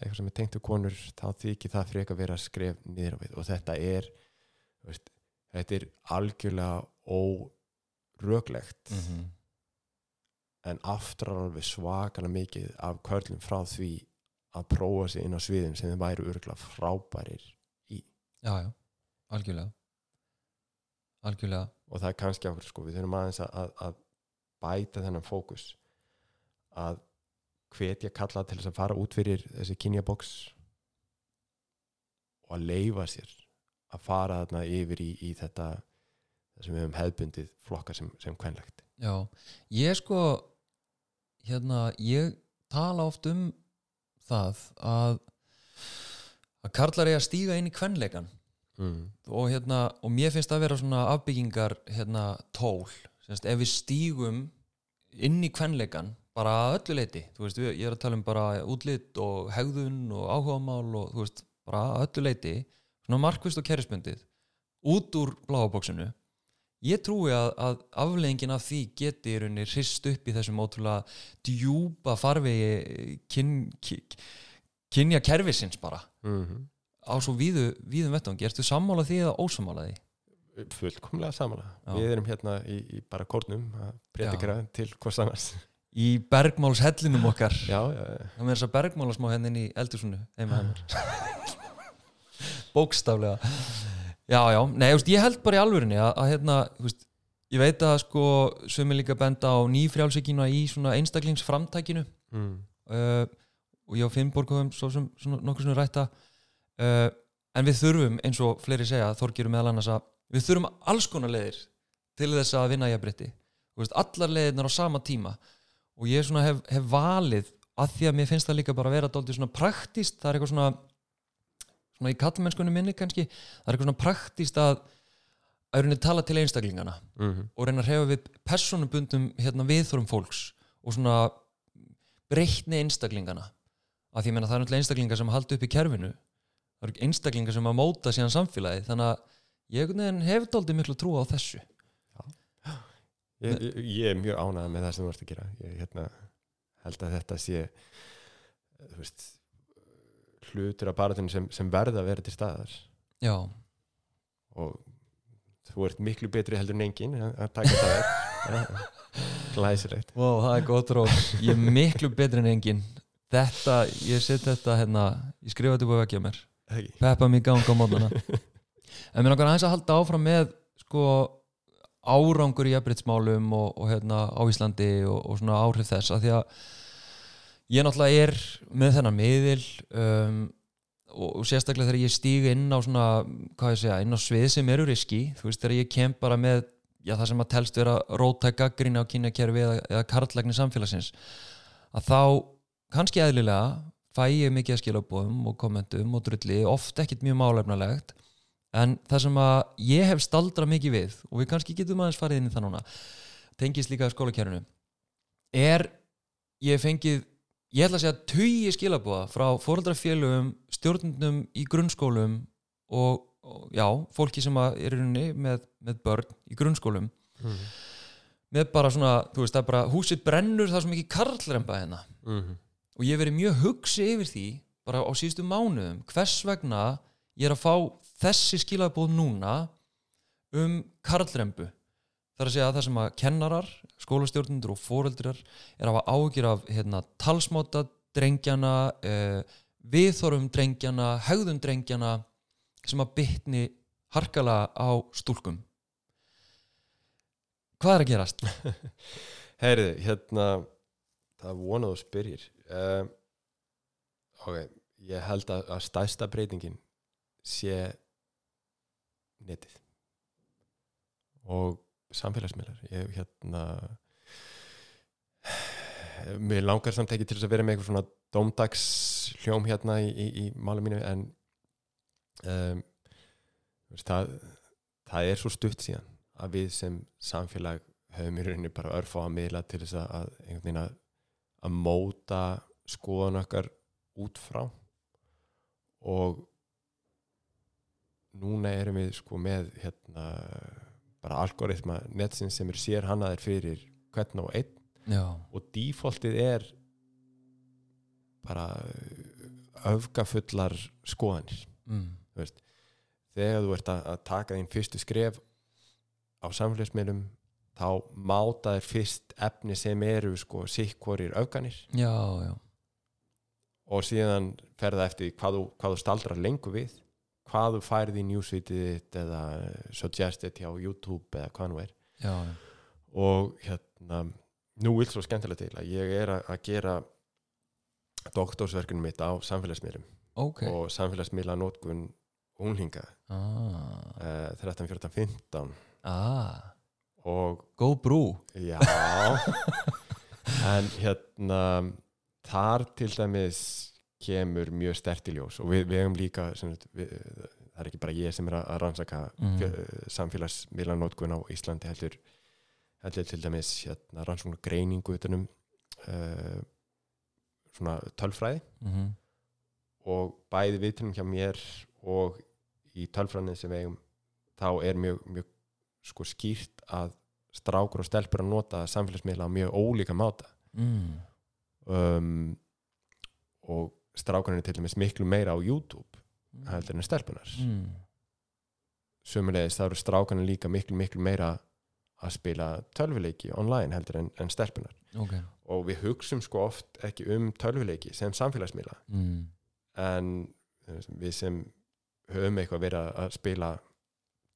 eitthvað sem er tengt við konur þá þykir það frekar vera skref niður á við og þetta er veist, þetta er algjörlega óröglegt Mm en aftrar alveg svakalega mikið af körlum frá því að prófa sig inn á sviðin sem þeim væri örgulega frábærir já, já, algjörlega. Algjörlega. Og það er kannski okkur sko, við þurfum aðeins að, að, að bæta þennan fókus. Að hvetja kalla til þess að fara út fyrir þessi kynjaboks og að leifa sér að fara þarna yfir í, í þetta sem við höfum hefbundið flokka sem, sem kvenlegt Já, ég sko hérna, ég tala oft um það að að karlar er að stíga inn í kvenleikan mm. og hérna, og mér finnst að vera svona afbyggingar hérna tól Sennst, ef við stígum inn í kvenleikan bara að öllu leiti þú veist, ég er að tala um bara útlit og hegðun og áhugamál og þú veist, bara að öllu leiti svona markvist og kerrisbundið út úr bláabóksinu ég trúi að, að afleggingin af því geti í rauninni hrist upp í þessum ótrúlega djúpa farvegi kyn, kyn, kynja kerfisins bara. Mm á svo víðu, víðum vettvangi. Ertu sammála því eða ósammála því? fullkomlega samanlega Já. við erum hérna í, í bara kórnum að predikra til hvers annars. Í bergmálshellinum okkar. Já, já, já. það með þess að bergmála smá hennin í eldursunnu <laughs> bókstaflega já já, nei, veist, ég held bara í alvörinni að, að hérna, veist, ég veit að sko sömu líka benda á nýfrjálsíkina í svona einstaklingsframtækinu. Mm. uh, og ég og Finnborg höfum svo sem svona, nokkuð svona rætta uh, en við þurfum eins og fleiri segja, Þorgirum meðal annars að við þurfum alls konar leiðir til þess að vinna jafnbrytti veist, allar leiðirnar á sama tíma. Og ég hef, hef valið að því að mér finnst það líka bara að vera dálítið svona praktist, það er eitthvað svona svona í kallmennskunni minni kannski það er eitthvað svona praktist að að rauninni tala til einstaklingana Mm og reyna að reyfa við personubundum hérna, viðþórum fólks og svona breytni einstaklingana. Af því meina það er náttúrulega einstaklingar sem haldi upp í kerfinu. Það eru einstaklingar sem að móta síðan samfélagi þannig að ég hef dálítið miklu trú á þessu. Ég, ég, ég er mjög ánægð með það sem þú ert að gera. Ég hérna, held að þetta sé þú veist, hlutur af baratinu sem, sem verða að vera til staðar. Já, og þú ert miklu betri heldur en engin að að taka það <laughs> glæsilegt. Wow, það er gott rós ég er miklu betri en engin þetta, ég set þetta hérna ég skrifa þetta búið ekki á mér. Ekki? peppa mig í gang á mótana <laughs> en mér langar aðeins að halda áfram með sko árangur í jafnbreytsmálum og, og hérna á Íslandi og, og svona áhrif þess að því að ég náttúrulega er með þennan miðil um, og, og sérstaklega þegar ég stíg inn á svona, hvað ég segja, inn á svið sem eru riski, þú veist, þegar ég kem bara með já, það sem að telst vera rótæk gaggrína á kynjakerfi eða, eða karlægni samfélagsins að þá kannski eðlilega fæ ég mikið að skilabóðum og kommentum og drulli, oft ekkit mjög málefnalegt en það sem að ég hef staldra mikið við og við kannski getum aðeins farið inn í það núna tengist líka skólakerfinu er ég fengið ég ætla að segja tugi skilabóða frá fóreldrafélögum, stjórnundum í grunnskólum og, og já, fólki sem er rauninni með, með börn í grunnskólum Mhm. með bara svona, þú veist, það er bara húsið brennur það svo mikið karlremba hérna Mhm. og ég verið mjög hugsi yfir því bara á síðustu mánuðum hvers vegna ég er að fá þessi skilabóð núna um karlrembu þar að segja að það sem að kennarar skólastjórnundur og foreldrar er að hafa ágjur af hérna, talsmáta drengjana eh, viðþorum drengjana hegðum drengjana sem að bytni harkala á stúlkum. Hvað er að gerast? <laughs> Heyriði, hérna það er vonað og spyrjir. Um, ok, ég held að, að stæsta breytingin sé netið. Og samfélagsmiðlar. Ég hérna mér langar samt ekki til þess að vera með eitthvað svona dómdags hljóm hérna í, í, í málu mínu en um, það, það er svo stutt síðan að við sem samfélag höfum í rauninni bara örfá að miðla til þess að einhvern veginn að, að móta skoðan okkar út frá. Og núna erum við sko með hérna bara algoritma netsins sem er sér hannaðir fyrir hvern og einn. Já, og defaultið er bara öfgafullar skoðanir mm. þegar þú ert að, taka þín fyrstu skref á samfélagsmiðlum þá máta þér fyrst efni sem eru sko sikkvorir öfganir. Já, já. Og síðan ferða eftir hvað þú, hvað þú staldrar lengur við hvað þú færði í newsfeedið þitt eða suggested hjá YouTube eða hvað nú er. Já, já, og hérna nú vil svo skemmtilega til að ég er að, gera doktorsverkunum mitt á samfélagsmiðlum ok. og samfélagsmiðla nótkun unglinga. Ah, uh, 13, 14, 15 ah, og Góð brú já. <laughs> En hérna þar til dæmis kemur mjög stert í ljós og við, við hefum líka sagt, við, það er ekki bara ég sem er að rannsaka mm. samfélagsmiðlanótkun á Íslandi heldur, heldur til dæmis hérna, rannsóknar greiningu utanum uh, svona tölfræði mm -hmm. og bæði viðtunum hjá mér og í tölfræðinu sem við eigum þá er mjög, mjög sko skýrt að strákur og stelpur að nota samfélagsmiðla á mjög ólíka máta mm. um, og strákurinn er til dæmis miklu meira á YouTube heldur en stelpunar mm. sömulegis þá eru strákurinn líka miklu miklu meira að spila tölvuleiki online heldur en, en stelpunar Ok. Og við hugsum sko oft ekki um tölvuleiki sem samfélagsmiðla. Mm. en við sem höfum eitthvað verið að- spila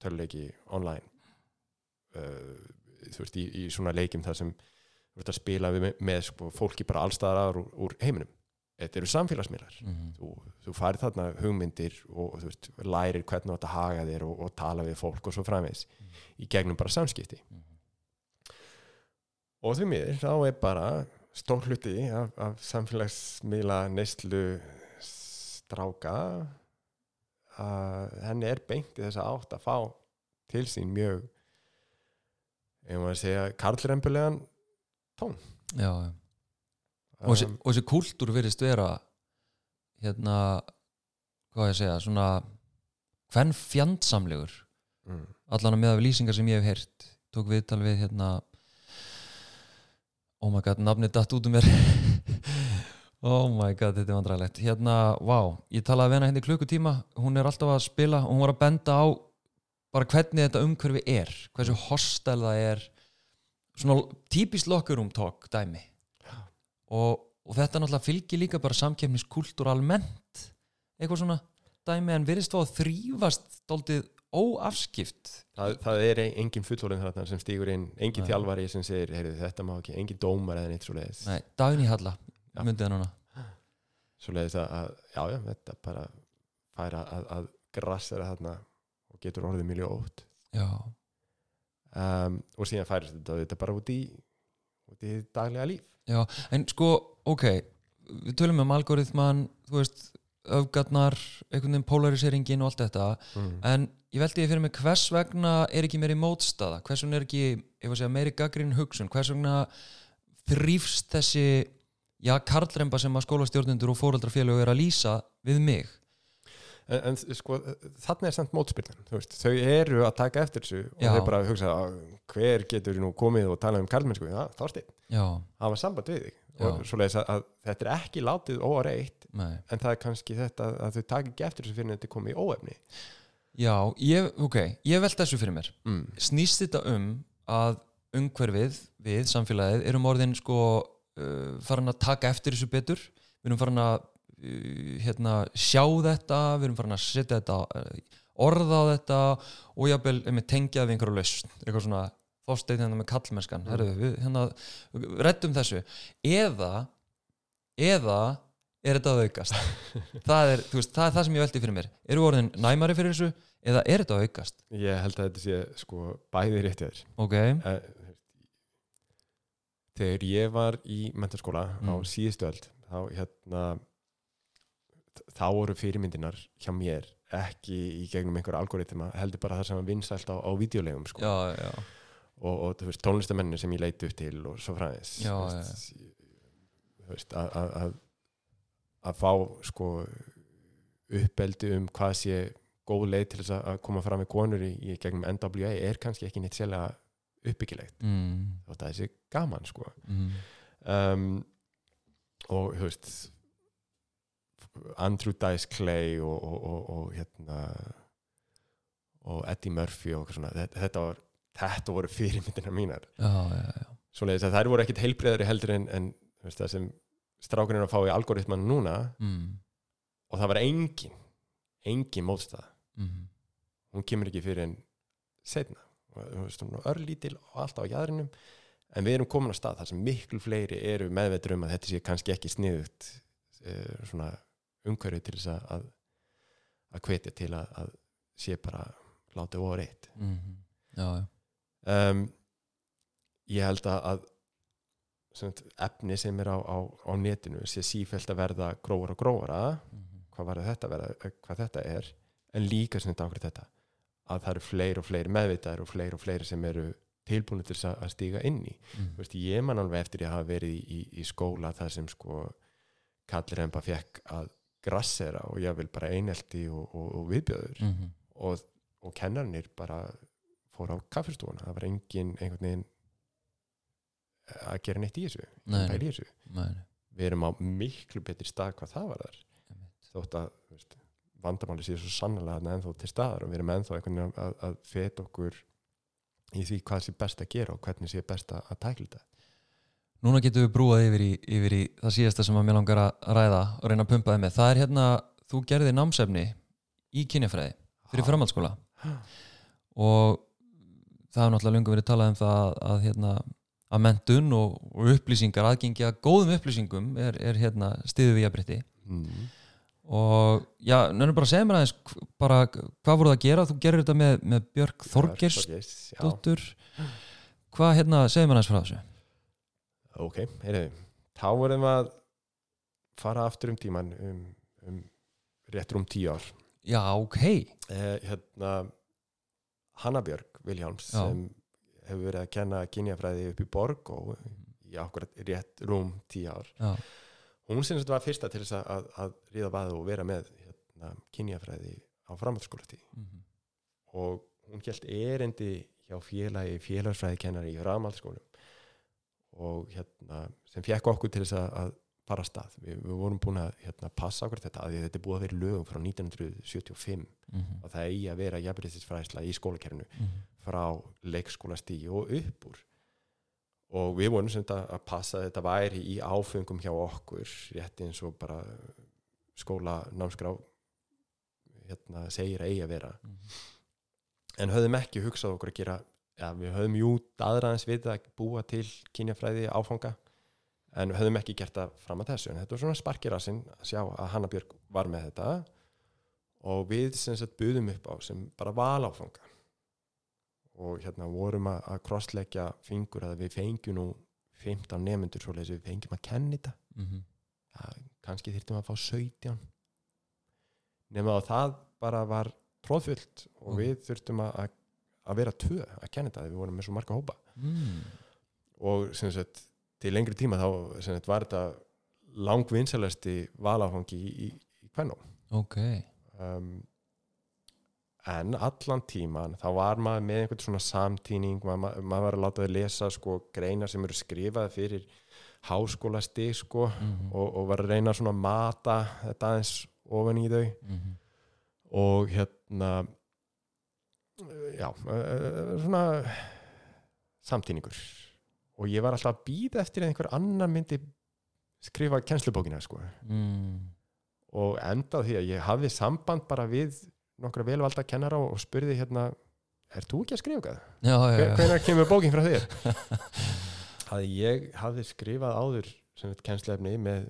tölvuleiki online uh, þú veist, í, í svona leikjum þar sem þú veist að spila við með, með sko, fólki bara allstaðar úr, úr heiminum þetta eru samfélagsmiðlar. Mm. þú, þú farið þarna hugmyndir og þú veist, lærir hvernig þú átt að haga þér og, og tala við fólk og svo framvegs í gegnum bara samskipti. Mhm. og því miður þá er bara stór hluti af, af samfélagsmiðla neyslu stráka að henni er beint í þess að átt að fá til sín mjög ef maður að segja karlrembulegan Já, já og þessi, og þessi kultúr virðist vera hérna hvað ég segja, svona hvern fjandsamlegur mm, allan að með af lýsingar sem ég hef heyrt tók viðtal við hérna oh my god, nafnið datt út um mér. <laughs> Oh my god, þetta er vandræðilegt. Hérna, vá, ég talaði við hana hérna í klukkutíma Hún er alltaf að spila og hún var að benda á bara hvernig þetta umhverfi er hversu hostel það er. Svona típist locker room talk dæmi og, og þetta náttúrulega fylgir líka bara samkefniskultúr almennt. Eitthvað svona dæmi en virðist þá að þrýfast dálítið óafskipt. Það, það er engin fullorinn þarna sem stígur inn engin Nei. þjálfari sem segir heyrðu, þetta má ekki, engin dómar eða neitt svo leiðis Nei, Dagný Halla, Já. myndið það núna. Svo leiðis að, að já, já, þetta bara færa að, að grassera þarna og getur orðið mjög ljótt Já, um, og síðan færist þetta, þetta bara út í út í daglega líf. Já, en sko, ok við tölum um algoritman þú veist, öfgarnar einhvern veginn polariseringen og allt þetta. Mm. En ég veldi ég fyrir mig hvers vegna er ekki meiri mótstaða, hvers vegna er ekki var að segja, meiri gaggrín hugsun, hvers vegna þrýfst þessi já, karlremba sem að skólastjórnundur og fóreldrafélög er að lýsa við mig? En, en sko, þarna er samt mótspilin veist, þau eru að taka eftir þessu og Já. þau bara hugsa að hver getur nú komið og talað um karlmennsku það, Þorsteinn, Já, hafa samband við þig. Og svo leiðis að, að þetta er ekki látið óreitt nei. en það er kannski þetta að þau taka ekki eftir þessu fyrir en þetta komið í óefni. Já, ég, ok, ég velt þessu fyrir mér. Mm. snýst þetta um að umhverfið við samfélagið erum orðin sko uh, farin að taka eftir þessu betur? Við erum farin að uh, hérna, sjá þetta, við erum farin að setja þetta uh, orða á þetta og jafnvel með tengja við einhverju lausn eitthvað svona þósteinn hérna með kallmennskan Mm. við hérna reddum þessu. Eða eða er þetta að aukast? <laughs> Það er, veist, það er það sem ég veldi fyrir mér. Eru orðin næmari fyrir þessu eða er þetta að aukast? Ég held að þetta sé sko bæði rétt þér. Ok, Eh, þegar ég var í mentaskóla á Mm. síðustu öld þá hérna þá voru fyrirmyndinar hjá mér ekki í gegnum einhver algoritma heldur bara það sem var vinsælt á, á videolegum sko. já, já. Og, og veist, tónlistamennin sem ég leiti upp til og svo fræðis að, fá sko uppeldi um hvað sé góð leið til þess að- koma fram með konur í, í gegnum NWA er kannski ekki neitt sérlega uppbyggilegt. Mm, þótt að þessi gaman sko. Mm, um, og þú veist Andrew Dice Clay og, og, og, og hérna og Eddie Murphy og svona. Þetta, var, þetta voru fyrirmyndina mínar. Já svoleiðis að þær voru ekkit heilbreyðari heldur en, en það sem strákurinn er að fá í algoritman núna mm, og það var engin engin mótstað mm, hún kemur ekki fyrir en setna örlítil og alltaf á jæðrinum en við erum komin á stað þar sem miklu fleiri eru meðveitur um að þetta sé kannski ekki sniðugt uh, svona umhverju til þess að að, að hvetja til að, að sé bara látið og reitt. Mm, já, já. Um, ég held að, að efni sem er á, á, á netinu sé sífælt að verða grófara og grófara mm, hvað, var þetta verða, hvað þetta er en líka þetta ákveð þetta að það eru fleiri og fleiri meðvitaðir og fleiri og fleiri sem eru tilbúinu til að- að stíga inn í. Mm, Þú veist, ég man alveg eftir ég hafa verið í, í, í skóla þar sem sko kallir bara fekk að grassera og ég vil bara einelti og, og, og viðbjöður mm, og, og kennarnir bara fór á kaffestúana það var engin einhvern veginn að gera neitt í þessu. Nei, í þessu. Nei, nei, við erum á miklu betri stað hvað það var þar. Einmitt. þótt að veist, vandamáli sé svo sannlega ennþá til staðar og við erum ennþá einhvern veginn að, að feta okkur í því hvað sé best að gera og hvernig sé best að tækla þetta Núna getum við brúað yfir í, yfir í það síðasta sem að mér langar að ræða og reyna að pumpa þið með. Það er hérna, þú gerði námsefni í kynjafræði fyrir framhaldsskóla. Og það hefur náttúrulega löngu verið talað um það að, að, hérna, að mentun og, og upplýsingar, aðgengi að góðum upplýsingum er, er hérna stiðu við jafnbrytti mm. og já, nefnum bara segja mér aðeins bara hvað voruð að gera, þú gerir þetta með, með Björg Þorgers Þorgeirs, já. dóttur. Hvað hérna, segja mér aðeins frá þessu ok, heyrðu þá við að fara aftur um tíman um, um réttur um tíu ár. Já, ok, eh, hérna Hanna Björg Viljáms Já. sem hefur verið að kenna kynjafræði upp í borg og í akkurat rétt rúm tíu ár. Já, hún sem þetta var fyrsta til þess að, að, að ríða vaðu og vera með hérna, kynjafræði á framhaldsskólati mhm, og hún held erindi hjá félagi félagsfræði kennari í framhaldsskólum og hérna sem fekk okkur til þess að, að fara að stað við, við vorum búin að hérna, passa okkur þetta að þetta er búið að vera lögum frá 1975 Mhm. og það eigi að vera jafnbrytisfræðisla í skólakerfinu Mhm. frá leikskólastígi og upp úr og við vorum sem þetta að passa að þetta væri í áfengum hjá okkur rétti eins og bara skóla námskrá hérna, segir að eigi að vera Mhm. en höfðum ekki hugsað okkur að gera ja, við höfðum jú aðraðans við að búa til kynjafræði áfanga en við höfðum ekki gert það fram að þessu en þetta var svona sparkirasinn að sjá að Hanna Björg var með þetta og við sem sagt buðum upp á sem bara valáfanga og hérna vorum að, að krossleggja fingur að við fengjum nú 15 nefnendur svoleiðis við fengjum að kenna þetta Mhm. ja, kannski þyrftum að fá 17 nema að það bara var tróðfullt og Mm. við þurftum að, að, vera tvö að kenna þetta við vorum með svo marga hópa Mm. og sem sagt til lengri tíma þá sagt var þetta langvinsalasti valáfangi í, í, í kvennum ok um, en allan tíman þá var maður með einhvern svona samtíning maður, maður var að láta þau lesa sko greinar sem eru skrifað fyrir háskólasti sko Mhm. og, og var að reyna svona að mata þetta aðeins ofan í þau Mhm. og hérna já eh, svona samtíningur og ég var alltaf að býða eftir að einhver annar myndi skrifa kennslubókina sko Mm. og endað því að ég hafði samband bara við nokkra velvalda kennara og, spurði hérna er þú ekki að skrifa já. Hvenær kemur bókin frá þér? <laughs> að ég hafði skrifað áður sem þetta kennslefni með,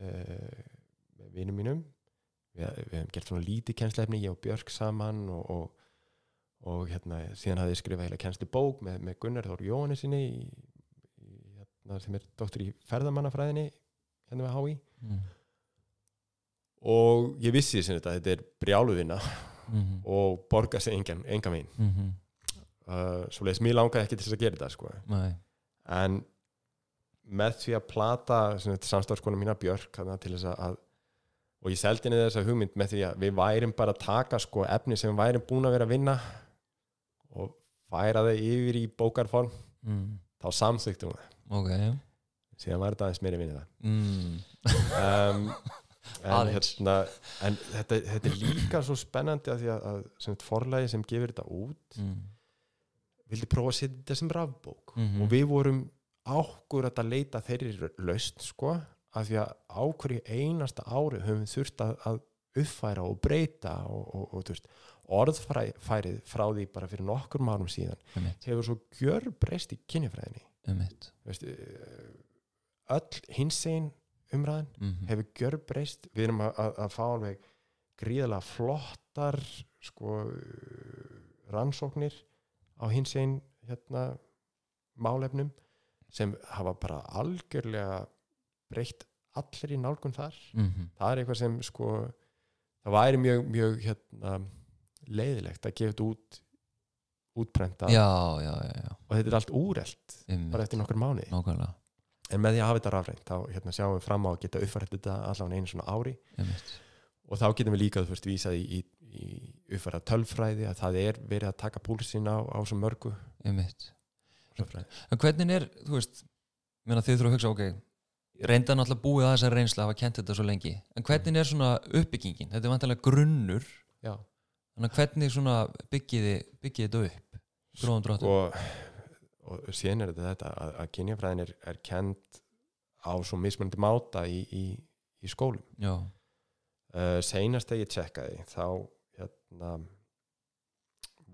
uh, með vinum mínum við, við hefum gert svona lítið kennslefni ég og Björk saman og, og, og hérna, síðan hafði ég skrifað heila kennslu bók með, með Gunnar Þór Jóhanni sinni í, í, hérna, sem er doktor í ferðamannafræðinni hérna með HÍ Mm. og ég vissi sem þetta, þetta er brjáluvinna Mhm. og borga sig engan, engan veginn Mhm. uh, svo leiðis mér langaði ekki til þess að gera þetta sko. Nei. en með því að plata samstafskona mína Björk þarna, til þess að og ég seldi henni þessa hugmynd með því að við værim bara að taka sko, efni sem við værim búin að vera að vinna og færa þau yfir í bókarform Mm. þá samþyktum við það ok síðan var þetta aðeins meiri vinni það mm. um, <laughs> en, hérna, en þetta, þetta er líka svo spennandi að því að, að sem sagt, forlagi sem gefur þetta út Mm. vildi prófa að setja þetta sem rafbók Mhm. og við vorum ákvörð að leita þeirri laust sko, af því að á hverju einasta ári höfum við þurft að, að uppfæra og breyta og, og, og orðfærið frá því bara fyrir nokkur árum síðan Einmitt. hefur svo gjör breyst í. Þú veist, eh, öll hinsegin umræðin Mhm. hefur gjör breyst við erum að, að, að fá alveg gríðalega flottar sko rannsóknir á hins einn hérna, málefnum sem hafa bara algjörlega breytt allir í nálgun þar Mhm. það er eitthvað sem sko það væri mjög, mjög hérna, leiðilegt að gefa þetta út útprenta já, já, og þetta er allt úrelt Einmitt. bara eftir nokkur nákvæmlega. En með því að hafa þetta rafrænt þá hérna, sjáum við fram á að geta uppfært þetta allavega einu svona ári. Einmitt. og þá getum við líka þú veist vísað í, í, í uppfæra tölfræði að það er verið að taka púlsinn á, á svo mörgu. En hvernig er, þú veist meina þið þurfa að hugsa, ok reynda náttúrulega búið að þessar reynsla að hafa kent þetta svo lengi. En hvernig er svona uppbyggingin? Þetta er vantilega grunnur. Já, þannig að hvernig svona byggiði þetta upp? Gróðum dráttum og, og síðan er þetta þetta að, að kynjafræðin er, er kent á svo mismunandi máta í, í, í skólum. Já, uh, seinast þegar ég tjekkaði þá hérna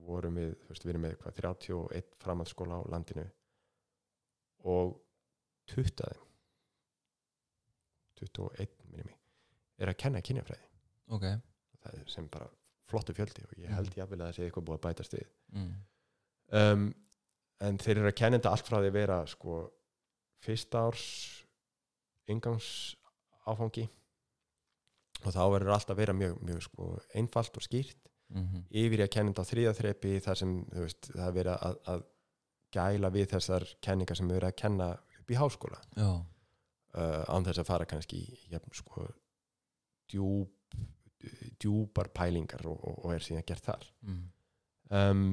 vorum við, þú veist, við erum með hvað, 31 framhaldsskóla á landinu og 20 af þeim 21 minni mig er að kenna kynjafræði. Ok. Það er sem bara flottu fjöldi og ég held jafnvel að það sé eitthvað búið að bætast við. Mm. um, en þeir eru að kenna þetta allt frá því að vera sko fyrsta árs yngangs áfangi og þá verður allt að vera mjög, mjög sko, einfalt og skýrt. Mm yfir í að kenna þetta á þriða þrepi þar sem veist, það er verið að, að gæla við þessar kenningar sem erum að kenna upp í háskóla. Uh, án þess að fara kannski í jafn, sko, djúb, djúpar pælingar og, og, og er síðan gert þar. Mm. um,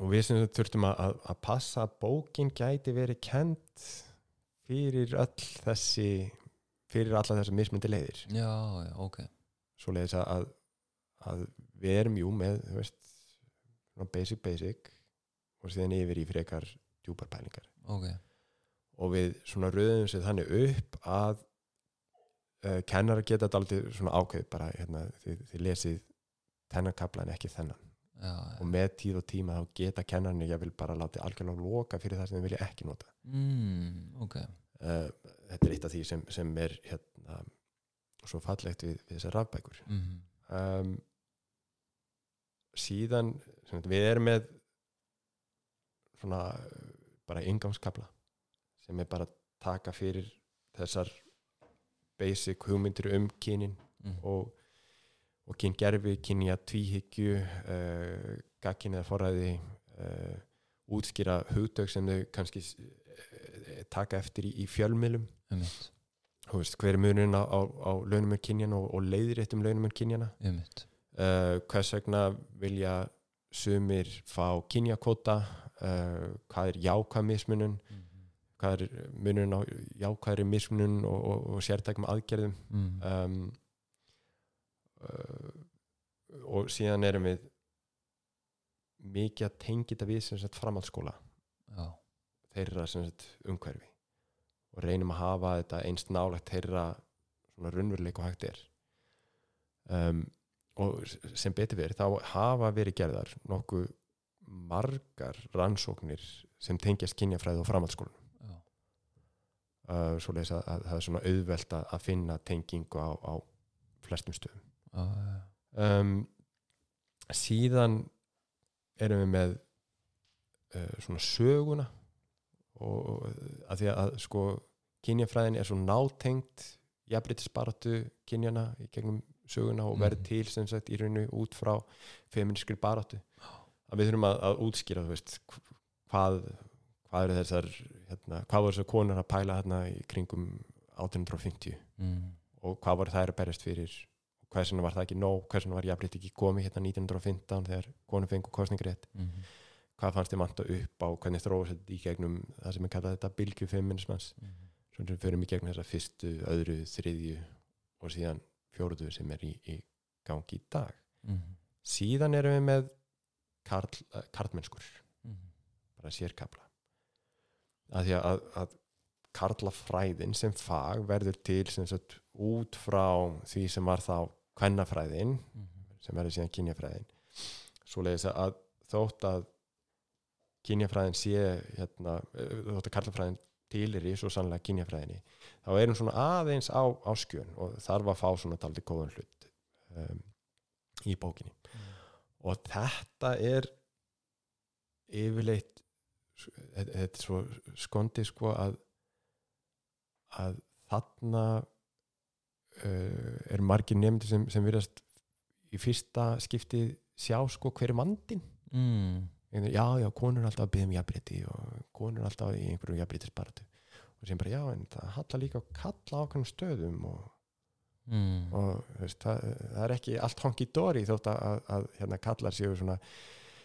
og við sem þurftum að, að, passa að bókin gæti verið kent fyrir öll þessi fyrir alla þessar mismyndi leiðir. Já, já, ok. Svo leiðis að, að, við erum jú með veist, basic basic og síðan yfir í frekar djúpar pælingar. Ok, og við svona röðum sér þannig upp að uh, kennar geta daldið svona ákveð bara hérna, þið, þið lesið þennan kapla en ekki þennan. Já, já. og með tíð og tíma þá geta kennarnir ég vil bara láta algjörlega loka fyrir það sem þið vilja ekki nota. Mm, ok, uh, þetta er eitt af því sem, sem er hérna, svo fallegt við, við þessar rafbækur. Mm, um, síðan sem við erum með svona uh, bara ingangskabla sem er bara að taka fyrir þessar basic hugmyndir um kynin mm, og, og kyngerfi, kynja tvíhyggju uh, gagkin eða forræði uh, útskýra hugtök sem þau kannski uh, taka eftir í, í veist, hver er munurinn á, á, á launumur kynjana og, og leiðréttum launumur kynjana? Uh, hvers vegna vilja sumir fá kynjakvota uh, hvað er jákvæð mismunun? Mm, hvað er munurinn á jákvæðri mismunun og, og, og sértækum aðgerðum. Mm, um, uh, og síðan erum við mikið að tengja þetta við sem sagt framhaldsskóla. Já, þeirra sem sagt umhverfi. Og reynum að hafa þetta einst nálægt þeirra svona raunveruleik og hægt er. Um, og sem betur verið þá hafa verið gerðar nokkuð margar rannsóknir sem tengjast kynjafræði og framhaldsskólan uh, svo leiðis að, að það er svona auðvelt að, að finna tengingu á, á flestum stöðum. Já, já, um, síðan erum við með uh, svona söguna og að því að sko kynjafræðin er svo nátengt jafnbreytisbaratu kynjana í gegnum söguna og verð Mhm. til sem sagt í rauninu út frá feministkri baratu að við þurfum að, að útskýra veist hvað, hvað eru þessar hérna, hvað voru þessar konur að pæla hérna í kringum 1850 mm, og hvað voru þær að berjast fyrir? Og hvers vegna var það ekki nóg, hvers vegna var jafnrétt ekki komið hérna 1915 þegar konum fengu kostningrétt, mm, hvað fannst þið manta upp á? Hvernig þróast þetta í gegnum það sem er kallað þetta bylgju feminismans mm, svo sem við förum í gegnum þessa fyrstu, öðru, þriðju og síðan fjóruðu sem er í, í gangi í dag. Mm, síðan erum við með karl, uh, karlmennskur. Mm, bara sérkabla að því að, að karlafræðin sem fag verður til sem sagt, út frá því sem var þá kvennafræðin mm, sem verður síðan kynjafræðin. Svo leiðis að þótt að kynjafræðin sé hérna, þótt að karlafræðin tilir í svo sannlega kynjafræðinni þá er hún svona aðeins á, á skjön og þarf að fá svona taldi góðan hlut um, í bókinni. Og þetta er yfirleitt þetta er svo skondi sko að að þarna uh, er margir nefndir sem, sem virðast í fyrsta skipti sjá sko hver er vandinn. Mm, já, já, konur er alltaf að byggja um jafnrétti og konur er alltaf í einhverjum jafnréttisbaratu og sem bara, já, en það hallar líka að kalla á okkur stöðum og, mm, og veist, það, það er ekki allt honky dory þótt að, að, að hérna kallar séu svona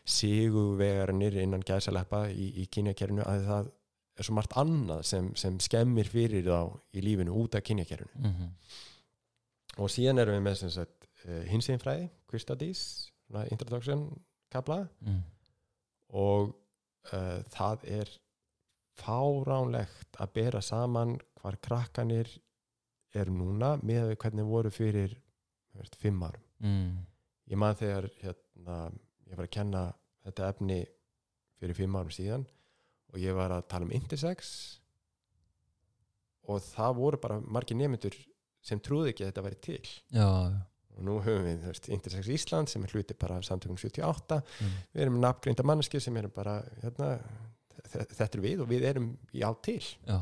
sigurvegarnir innan gæðsaleppa í, í kynjakerfinu að það er svo margt annað sem, sem skemmir fyrir þá í lífinu út af kynjakerfinu mm, og síðan erum við með sem sagt queer studies svona introduction kabla mm, og uh, það er fáránlegt að bera saman hvar krakkanir eru núna með hvernig voru fyrir fimm árum. Mm, ég man þegar hérna, ég var að kenna þetta efni fyrir fimm árum síðan og ég var að tala um intersex og það voru bara margir nemyndur sem trúði ekki að þetta væri til. Já, og nú höfum við veist, Intersex Ísland sem er hluti bara af samtökum 78 mm, við erum nafngreinda manneskir sem erum bara hérna, þe- þetta er við og við erum í á til. Já,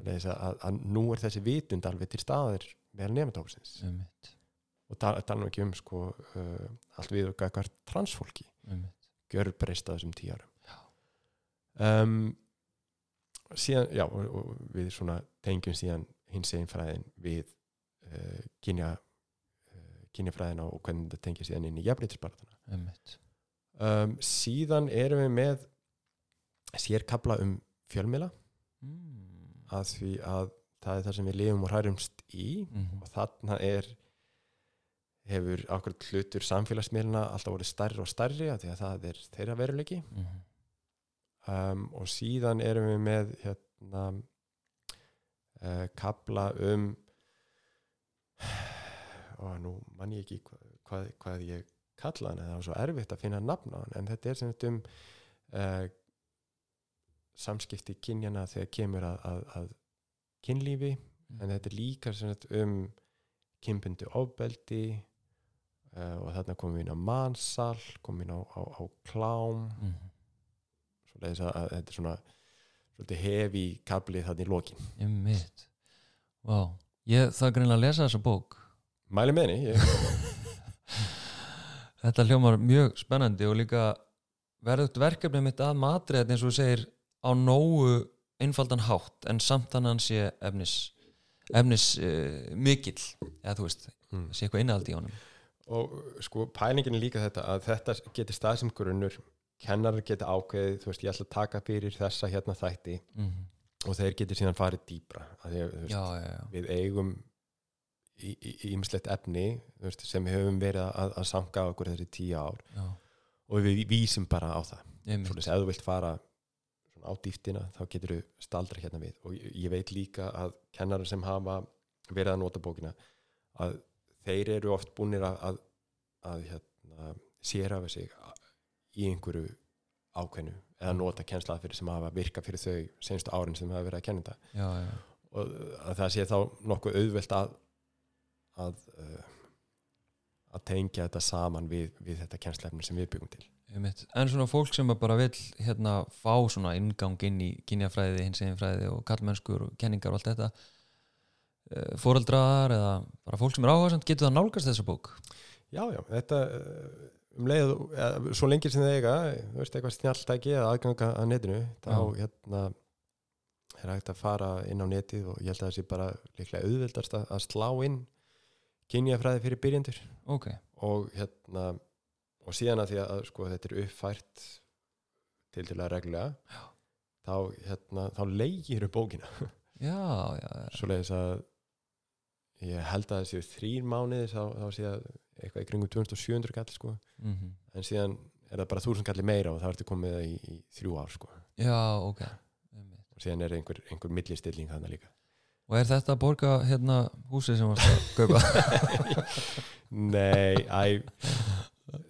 að, að, nú er þessi vitund alveg til staðir meðal nefndóksins og tala, tala ekki um sko, uh, allt við og gækvar transfólki einmitt, gjör breyst á þessum árum. Um, síðan, já og, og við svona tengjum síðan hins einn fræðin við uh, kynja uh, kynjafræðina og hvernig þetta tengja síðan inn í jafnleitisbaratuna einmitt, um, síðan erum við með sérkabla um fjölmila mm, að því að það er það sem við lifum og hærumst í. Mhm, og þarna er hefur okkur hlutur samfélagsmiðluna alltaf voru stærri og stærri af því að það er þeirra veruleiki mhm. um, og síðan erum við með hérna uh, kabla um <sighs> og nú mann ég ekki hvað, hvað, hvað ég kalla hann það var svo erfitt að finna nafn á hann en þetta er sem þetta um uh, samskipti kynjana þegar kemur að, að, að kynlífi en þetta er líka sem sagt um kynbundi ofbeldi uh, og þarna komum við inn á mansal komum við inn á, á, á klám Mhm. svoleiðis að, að þetta er svona hefi kablið þarna í lokin Einmitt. Vá, ég það greinlega að lesa þessa bók mæli með henni ég, <laughs> Þetta hljómar mjög spennandi og líka verðugt verkefni mitt að matrið eins og segir á nógu einfaldan hátt en samt hann hann sé efnis efnis uh, mikill eða þú veist, mm. sé eitthvað innald í honum og sko pælingin er líka þetta að þetta geti stað sem grunnur kennarar geti ákveðið, þú veist, ég ætla að taka fyrir þessa hérna þætti mm og þeir geti síðan farið dýbra að að þú veist, Já, já, já, við eigum ímislegt efni veist, sem við höfum verið að, að samka okkur þessi tíu ár og við vísum bara á það. Einmitt. Svoleiðis, ef þú vilt fara svona á dýftina þá getur þú staldra hérna við. Og ég, ég veit líka að kennarar sem hafa verið að nota bókina að þeir eru oft búinir að, að, að hérna, sér af sig í einhverju ákveðnu eða nota kennslað fyrir sem hafa virka fyrir þau senstu árin sem hafa verið að kenna þetta. Já, já, og að það sé þá nokkuð auðvelt að að, uh, að tengja þetta saman við, við þetta kennslefni sem við byggum til. En svona fólk sem bara vill hérna fá svona inngang inn í kynjafræði, hins eginn fræði og kallmennskur og kenningar og allt þetta uh, fóreldrar eða bara fólk sem er áhersamt, getur það nálgast þessa bók? Já, já, þetta uh, um leið, eða, svo lengir sem þið eiga þú veist, eitthvað snjalltæki eða aðganga að netinu, þá Já. hérna er hægt að fara inn á netið og ég held að það sé bara líklega auðveldast að, að slá inn kynjafræði fyrir byrjendur Ok, og hérna og síðan að því að sko, þetta er uppfært til til að Já. þá, hérna, þá leigir upp bókina já, já, já. svoleiðis að ég held að það séu þrýr mánuði þá, þá sé að eitthvað í kringum 2700 kall sko. Mm en síðan er það bara 1000 kalli meira og það ertu komið það í, í þrjú ár sko. já ok og síðan er einhver, einhver millistilling þannig líka Og er þetta að borga hérna húsið sem varst að kaupa? <laughs> Nei, æ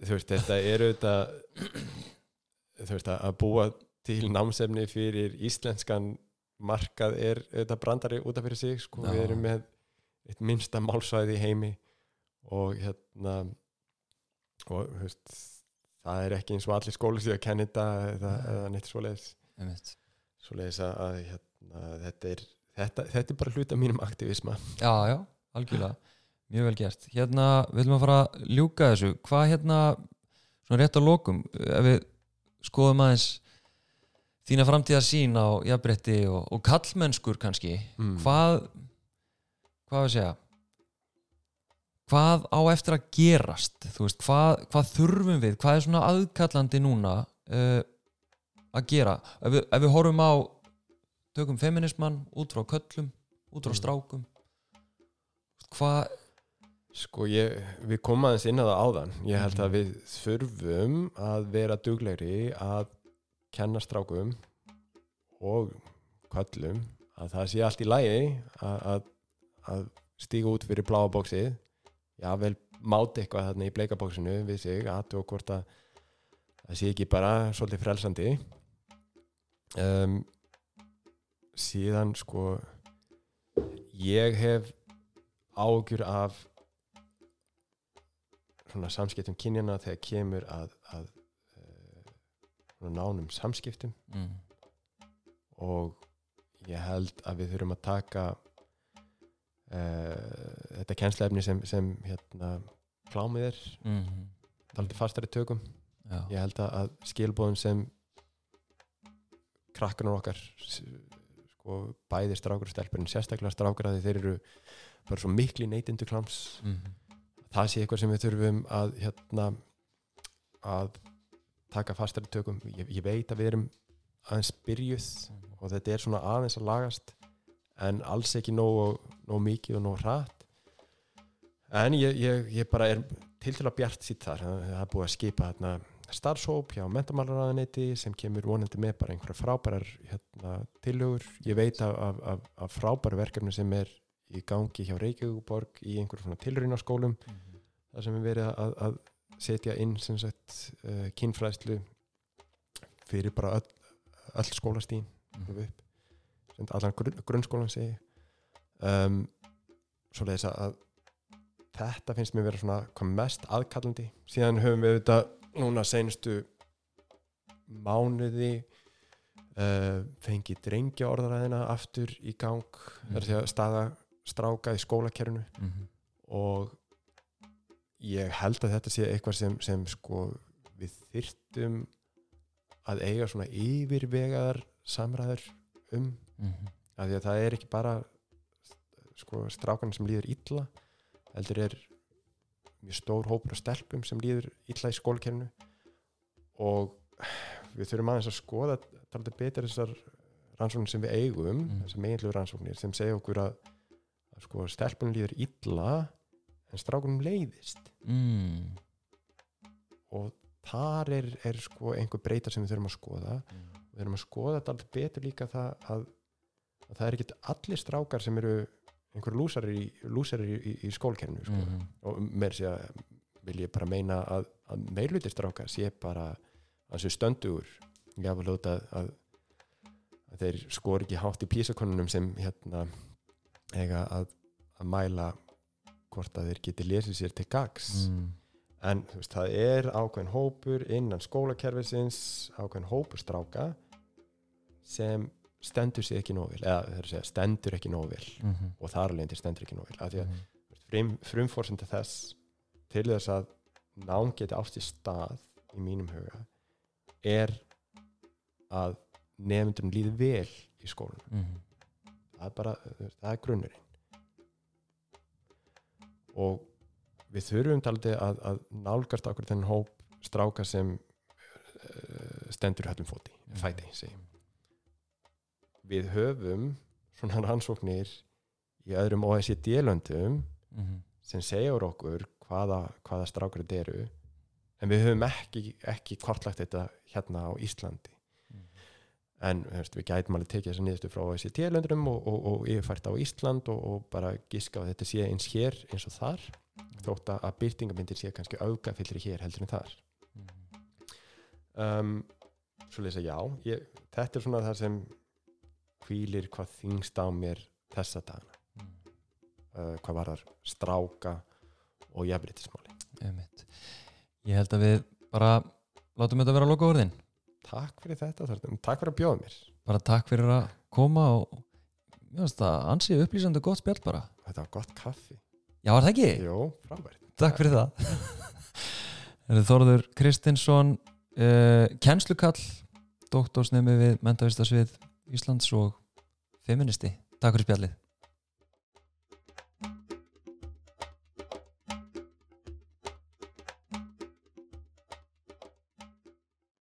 þú veist, þetta er auðvitað þú veist, að búa til námsefni fyrir íslenskan markað er auðvitað brandari út af fyrir sig, sko, við erum með eitt minnsta málsvæði í heimi og hérna og veist það er ekki eins og allir skóli sér að kenna þetta eða, eða neitt svoleiðis svoleiðis að, að hérna, þetta er þetta, þetta er bara hluta mínum aktivisma Já, já, algjörlega Mjög vel gert. Hérna, við viljum að fara að ljúka þessu. Hvað hérna, svona rétt á lokum, ef við skoðum aðeins þína framtíða sín á jafnbretti og, og kallmennskur kannski, mm. hvað hvað við segja? Hvað á eftir að gerast? Veist, hvað, hvað þurfum við? Hvað er svona aðkallandi núna uh, að gera? Ef við, ef við horfum á tökum feminismann út frá köllum út frá Mm. strákum. Hvað Sko ég, við komum aðeins inn á það áðan. Ég held Mhm. að við þurfum að vera duglegri að kenna strákum og kvöllum að það sé allt í lægi að, að, að stíga út fyrir bláa bóksið já vel máti eitthvað þarna í bleikabóksinu við sig aðtjóð hvort að það sé ekki bara svolítið frelsandi. Um, síðan sko ég hef ágjur af svona samskiptum kynjana þegar kemur að, að uh, svona nánum samskiptum. Mm, og ég held að við þurfum að taka þetta kennsleefni sem, sem hérna klámið er. Mm, talandi fastari tökum. Já, ég held að, skilbóðum sem krakkanar okkar sko bæði strákur og stelpur en sérstaklega strákur að þeir eru bara svo mikli neytindu kláms. Mm, það sé eitthvað sem við þurfum að hérna að taka fastari tökum. Ég, ég veit að við erum aðeins byrjuð mm, og þetta er svona aðeins að lagast en alls ekki nóg, nóg mikið og nóg hratt. En ég, ég, ég bara er til til að bjart sitt þar. Það er búið að skipa þarna starfsóp hjá mentamálaráðaneyti sem kemur vonandi með bara einhverja frábærar hérna, tillögur. Ég veit af, af, af, af frábæru verkefni sem er í gangi hjá Reykjavíkuborg í einhverjum tilrýnaskólum þar sem við verið að, að setja inn sem sagt uh, kynfræðslu fyrir bara öll, öll alveg upp. Sem allan grunn, grunnskólan segi um, svo leiðis að, þetta finnst mér vera svona hvað mest aðkallandi síðan höfum við þetta núna senustu mánuði uh, fengið drengja orðaræðina aftur í gang mm. þar sé að staða stráka í skólakerfinu Mhm. og ég held að þetta sé eitthvað sem, sem sko við þyrtum að eiga svona yfirvegaðar samræður um Mhm. af því að það er ekki bara sko strákan sem líður illa heldur er mjög stór hópur af stelpum sem líður illa í skólakerfinu og við þurfum aðeins að skoða talað betur þessar rannsóknir sem við eigum Mm. þessar meginlegu rannsóknir sem segja okkur að, að sko stelpunum líður illa en strákunum leiðist Mm. og þar er, er sko einhver breyta sem við þurfum að skoða Mm. við þurfum að skoða þetta alltaf betur líka það að, að það er ekki allir strákar sem eru einhver lúsarir í, lúsarir í, í, skólkerfinu sko. Mhm. og mér sé að vil ég bara meina að, að meirluti strákar sé bara að þessu ég hafa lóta að, að þeir skor ekki hátt í písakonunum sem hérna eiga að, að mæla hvort að þeir geti lesið sér til gags Mm. en þú veist, það er ákveðin hópur innan skólakerfisins ákveðin hópur stráka sem stendur sig ekki nóg vel eða það er að segja stendur ekki nóg vel Mhm. og þar alveg stendur ekki nóg vel af því að Mhm. frum, frumforsenda þess til þess að nám geti ást í stað í mínum huga er að nefndunum líði vel í skólanum Mhm. það er bara, það er grunnurinn og við þurfum taldi að, að nálgast okkur þennan hóp stráka sem uh, stendur höllum fóti, fæti segi. Við höfum svona rannsóknir í öðrum OECD-löndum Mhm. sem segjur okkur hvaða, hvaða strákur þetta eru en við höfum ekki, ekki kortlagt þetta hérna á Íslandi Mhm. en veist, við gætum alveg tekið þessa niðurstu frá OECD-löndunum og, og, og yfirfært á Ísland og, og bara giska á að þetta sé eins hér eins og þar þótt að- að byrtingamindir sé kannski augafyllri hér heldur en þar Mhm. um, svo lesa já ég, þetta er svona það sem hvílir hvað þingst á mér þessa dagana Mhm. uh, hvað var þar stráka og jafnréttismáli Einmitt. Ég held að við bara látum þetta vera að loka orðin takk fyrir þetta Þorsteinn. takk fyrir að bjóða mér bara takk fyrir að koma og ansið upplýsandi gott spjall bara þetta var gott kaffi Já, var það ekki? Jó, frábært Takk fyrir það <laughs> Þorður Kristinsson uh, kennslukall doktorsnemi við mentavistasvið Íslands og feministi. Takk fyrir spjallið